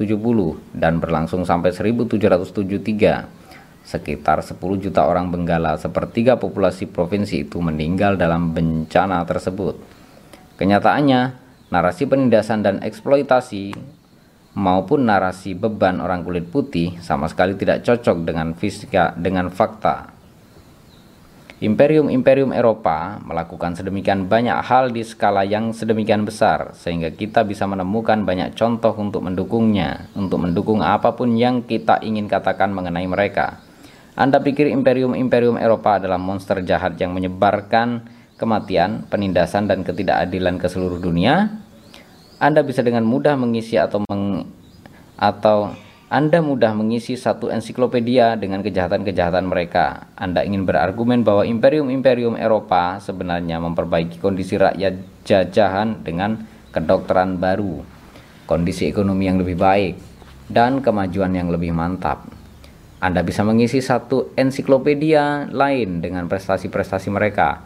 dan berlangsung sampai 1773. Sekitar 10 juta orang Benggala sepertiga populasi provinsi itu meninggal dalam bencana tersebut. Kenyataannya, narasi penindasan dan eksploitasi maupun narasi beban orang kulit putih sama sekali tidak cocok dengan fisika dengan fakta. Imperium-imperium Eropa melakukan sedemikian banyak hal di skala yang sedemikian besar sehingga kita bisa menemukan banyak contoh untuk mendukungnya, untuk mendukung apa pun yang kita ingin katakan mengenai mereka. Anda pikir imperium-imperium Eropa adalah monster jahat yang menyebarkan kematian, penindasan dan ketidakadilan ke seluruh dunia? Anda bisa dengan mudah mengisi atau meng, atau anda mudah mengisi satu ensiklopedia dengan kejahatan-kejahatan mereka. Anda ingin berargumen bahwa imperium-imperium Eropa sebenarnya memperbaiki kondisi rakyat jajahan dengan kedokteran baru, kondisi ekonomi yang lebih baik, dan kemajuan yang lebih mantap. Anda bisa mengisi satu ensiklopedia lain dengan prestasi-prestasi mereka.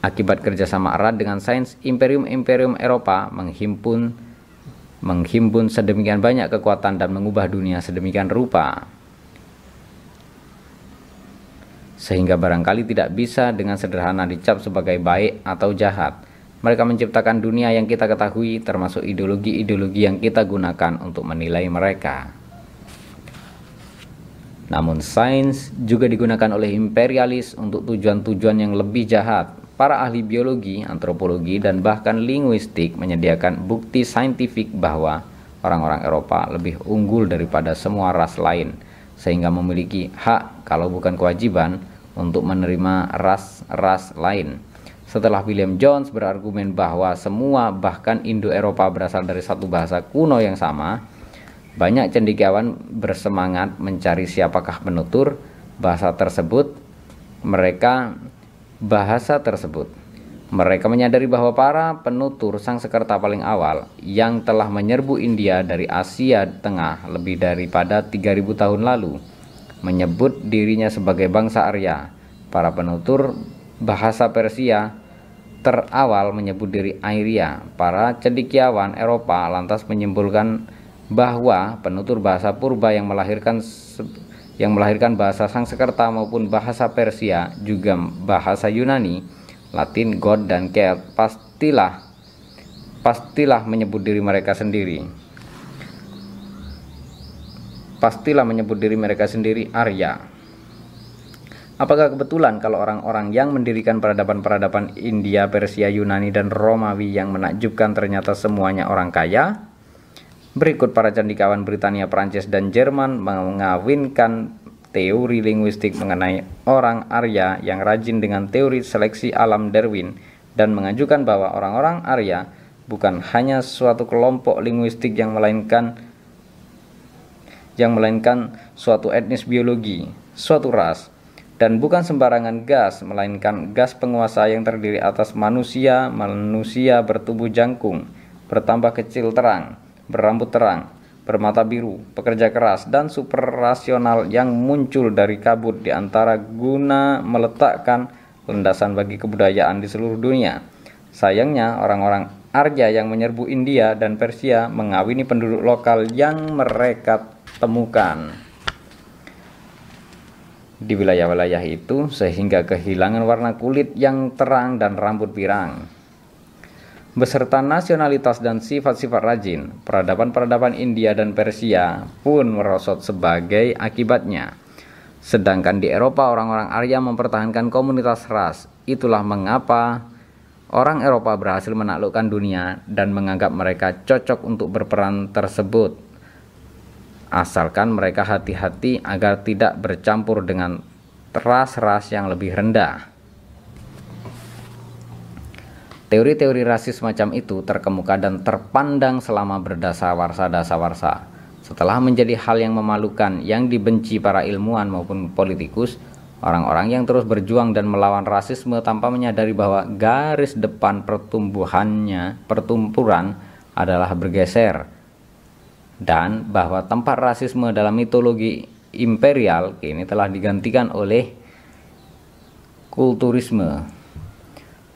Akibat kerjasama erat dengan sains, imperium-imperium Eropa menghimpun menghimpun sedemikian banyak kekuatan dan mengubah dunia sedemikian rupa. Sehingga barangkali tidak bisa dengan sederhana dicap sebagai baik atau jahat. Mereka menciptakan dunia yang kita ketahui termasuk ideologi-ideologi yang kita gunakan untuk menilai mereka. Namun sains juga digunakan oleh imperialis untuk tujuan-tujuan yang lebih jahat. Para ahli biologi, antropologi, dan bahkan linguistik menyediakan bukti saintifik bahwa orang-orang Eropa lebih unggul daripada semua ras lain, sehingga memiliki hak kalau bukan kewajiban untuk menerima ras-ras lain. Setelah William Jones berargumen bahwa semua bahkan Indo-Eropa berasal dari satu bahasa kuno yang sama, banyak cendekiawan bersemangat mencari siapakah penutur bahasa tersebut. Mereka bahasa tersebut. Mereka menyadari bahwa para penutur sang sekerta paling awal yang telah menyerbu India dari Asia Tengah lebih daripada 3000 tahun lalu menyebut dirinya sebagai bangsa Arya. Para penutur bahasa Persia terawal menyebut diri Arya. Para cendekiawan Eropa lantas menyimpulkan bahwa penutur bahasa purba yang melahirkan yang melahirkan bahasa Sanskerta maupun bahasa Persia juga bahasa Yunani, Latin, God dan Celt pastilah pastilah menyebut diri mereka sendiri. Pastilah menyebut diri mereka sendiri Arya. Apakah kebetulan kalau orang-orang yang mendirikan peradaban-peradaban India, Persia, Yunani, dan Romawi yang menakjubkan ternyata semuanya orang kaya? Berikut para candikawan Britania, Prancis, dan Jerman mengawinkan teori linguistik mengenai orang Arya yang rajin dengan teori seleksi alam Darwin dan mengajukan bahwa orang-orang Arya bukan hanya suatu kelompok linguistik yang melainkan yang melainkan suatu etnis biologi, suatu ras, dan bukan sembarangan gas, melainkan gas penguasa yang terdiri atas manusia, manusia bertubuh jangkung, bertambah kecil terang, berambut terang, bermata biru, pekerja keras, dan super rasional yang muncul dari kabut di antara guna meletakkan landasan bagi kebudayaan di seluruh dunia. Sayangnya, orang-orang Arya yang menyerbu India dan Persia mengawini penduduk lokal yang mereka temukan di wilayah-wilayah itu sehingga kehilangan warna kulit yang terang dan rambut pirang beserta nasionalitas dan sifat-sifat rajin, peradaban-peradaban India dan Persia pun merosot sebagai akibatnya. Sedangkan di Eropa orang-orang Arya mempertahankan komunitas ras. Itulah mengapa orang Eropa berhasil menaklukkan dunia dan menganggap mereka cocok untuk berperan tersebut. Asalkan mereka hati-hati agar tidak bercampur dengan ras-ras yang lebih rendah. Teori-teori rasis macam itu terkemuka dan terpandang selama berdasar-warsa-dasawarsa. Setelah menjadi hal yang memalukan yang dibenci para ilmuwan maupun politikus, orang-orang yang terus berjuang dan melawan rasisme tanpa menyadari bahwa garis depan pertumbuhannya, pertumpuran adalah bergeser dan bahwa tempat rasisme dalam mitologi imperial kini telah digantikan oleh kulturisme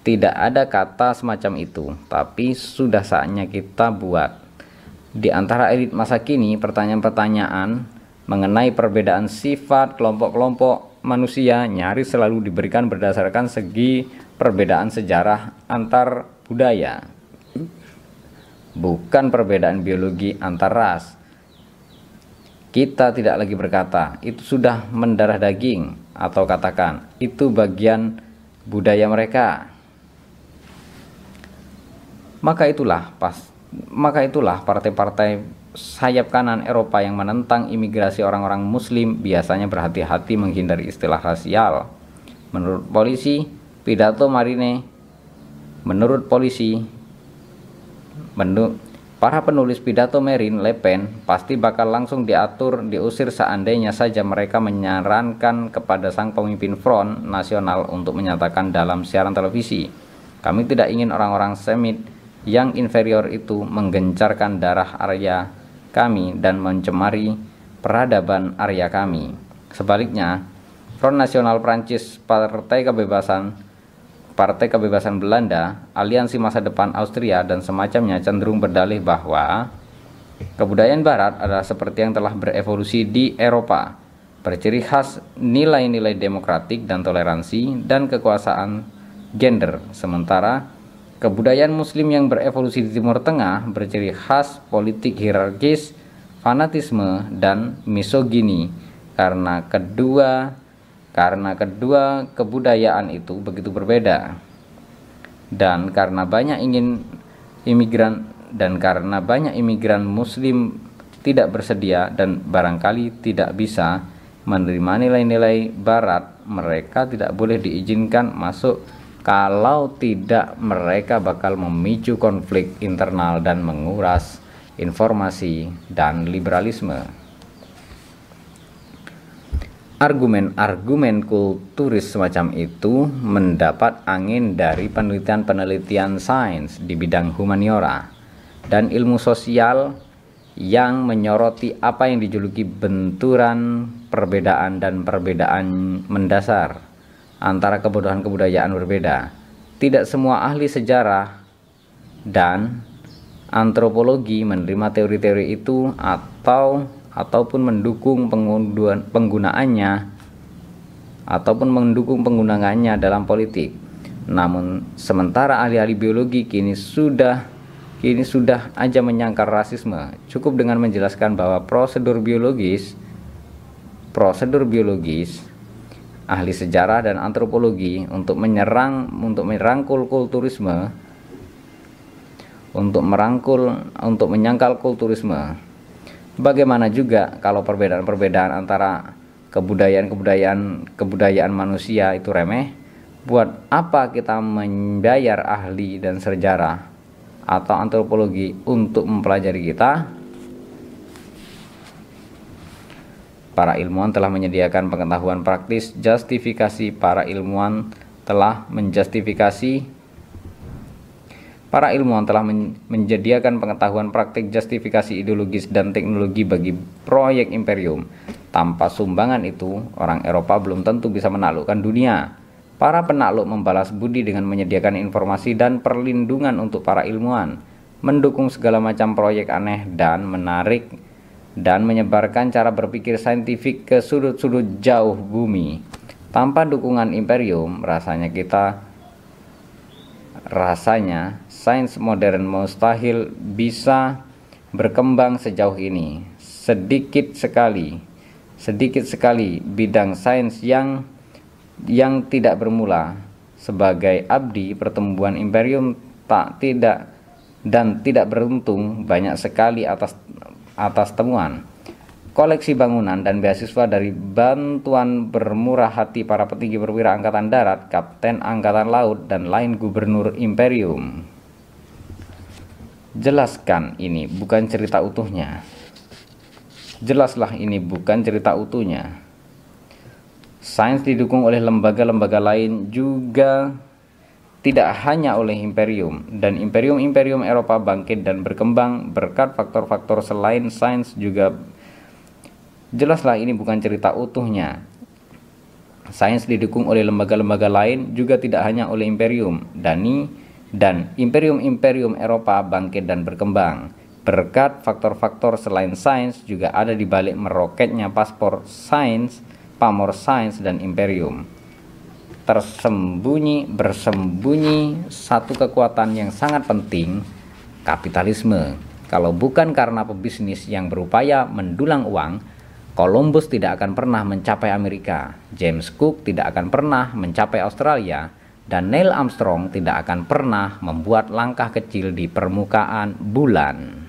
tidak ada kata semacam itu, tapi sudah saatnya kita buat. Di antara elit masa kini, pertanyaan-pertanyaan mengenai perbedaan sifat kelompok-kelompok manusia nyaris selalu diberikan berdasarkan segi perbedaan sejarah antar budaya. Bukan perbedaan biologi antar ras. Kita tidak lagi berkata, itu sudah mendarah daging, atau katakan, itu bagian budaya mereka maka itulah pas maka itulah partai-partai sayap kanan Eropa yang menentang imigrasi orang-orang muslim biasanya berhati-hati menghindari istilah rasial. Menurut polisi, pidato Marine menurut polisi menurut para penulis pidato Marine Le Pen pasti bakal langsung diatur diusir seandainya saja mereka menyarankan kepada sang pemimpin Front Nasional untuk menyatakan dalam siaran televisi, kami tidak ingin orang-orang Semit yang inferior itu menggencarkan darah Arya kami dan mencemari peradaban Arya kami. Sebaliknya, Front Nasional Prancis, Partai Kebebasan, Partai Kebebasan Belanda, Aliansi Masa Depan Austria, dan semacamnya cenderung berdalih bahwa kebudayaan Barat adalah seperti yang telah berevolusi di Eropa, berciri khas nilai-nilai demokratik dan toleransi dan kekuasaan gender, sementara kebudayaan Muslim yang berevolusi di Timur Tengah berciri khas politik hierarkis, fanatisme, dan misogini. Karena kedua karena kedua kebudayaan itu begitu berbeda. Dan karena banyak ingin imigran dan karena banyak imigran muslim tidak bersedia dan barangkali tidak bisa menerima nilai-nilai barat mereka tidak boleh diizinkan masuk kalau tidak mereka bakal memicu konflik internal dan menguras informasi dan liberalisme. Argumen-argumen kulturis semacam itu mendapat angin dari penelitian-penelitian sains di bidang humaniora dan ilmu sosial yang menyoroti apa yang dijuluki benturan perbedaan dan perbedaan mendasar antara kebodohan kebudayaan berbeda. Tidak semua ahli sejarah dan antropologi menerima teori-teori itu atau ataupun mendukung penggunaannya ataupun mendukung penggunaannya dalam politik. Namun sementara ahli-ahli biologi kini sudah kini sudah aja menyangkal rasisme. Cukup dengan menjelaskan bahwa prosedur biologis prosedur biologis ahli sejarah dan antropologi untuk menyerang untuk merangkul kulturisme untuk merangkul untuk menyangkal kulturisme Bagaimana juga kalau perbedaan-perbedaan antara kebudayaan-kebudayaan kebudayaan manusia itu remeh? Buat apa kita membayar ahli dan sejarah atau antropologi untuk mempelajari kita? Para ilmuwan telah menyediakan pengetahuan praktis, justifikasi para ilmuwan telah menjustifikasi Para ilmuwan telah menjadikan pengetahuan praktik justifikasi ideologis dan teknologi bagi proyek imperium. Tanpa sumbangan itu, orang Eropa belum tentu bisa menaklukkan dunia. Para penakluk membalas budi dengan menyediakan informasi dan perlindungan untuk para ilmuwan, mendukung segala macam proyek aneh dan menarik dan menyebarkan cara berpikir saintifik ke sudut-sudut jauh bumi. Tanpa dukungan imperium, rasanya kita rasanya sains modern mustahil bisa berkembang sejauh ini. Sedikit sekali, sedikit sekali bidang sains yang yang tidak bermula sebagai abdi pertumbuhan imperium tak tidak dan tidak beruntung banyak sekali atas atas temuan koleksi bangunan dan beasiswa dari bantuan bermurah hati para petinggi perwira angkatan darat, kapten angkatan laut, dan lain gubernur imperium. Jelaskan ini bukan cerita utuhnya. Jelaslah ini bukan cerita utuhnya. Sains didukung oleh lembaga-lembaga lain juga tidak hanya oleh imperium dan imperium-imperium Eropa bangkit dan berkembang berkat faktor-faktor selain sains juga Jelaslah ini bukan cerita utuhnya. Sains didukung oleh lembaga-lembaga lain juga tidak hanya oleh imperium, Dani, dan imperium-imperium Eropa bangkit dan berkembang. Berkat faktor-faktor selain sains juga ada di balik meroketnya paspor sains, pamor sains, dan imperium. Tersembunyi bersembunyi satu kekuatan yang sangat penting, kapitalisme. Kalau bukan karena pebisnis yang berupaya mendulang uang, Columbus tidak akan pernah mencapai Amerika, James Cook tidak akan pernah mencapai Australia, dan Neil Armstrong tidak akan pernah membuat langkah kecil di permukaan bulan.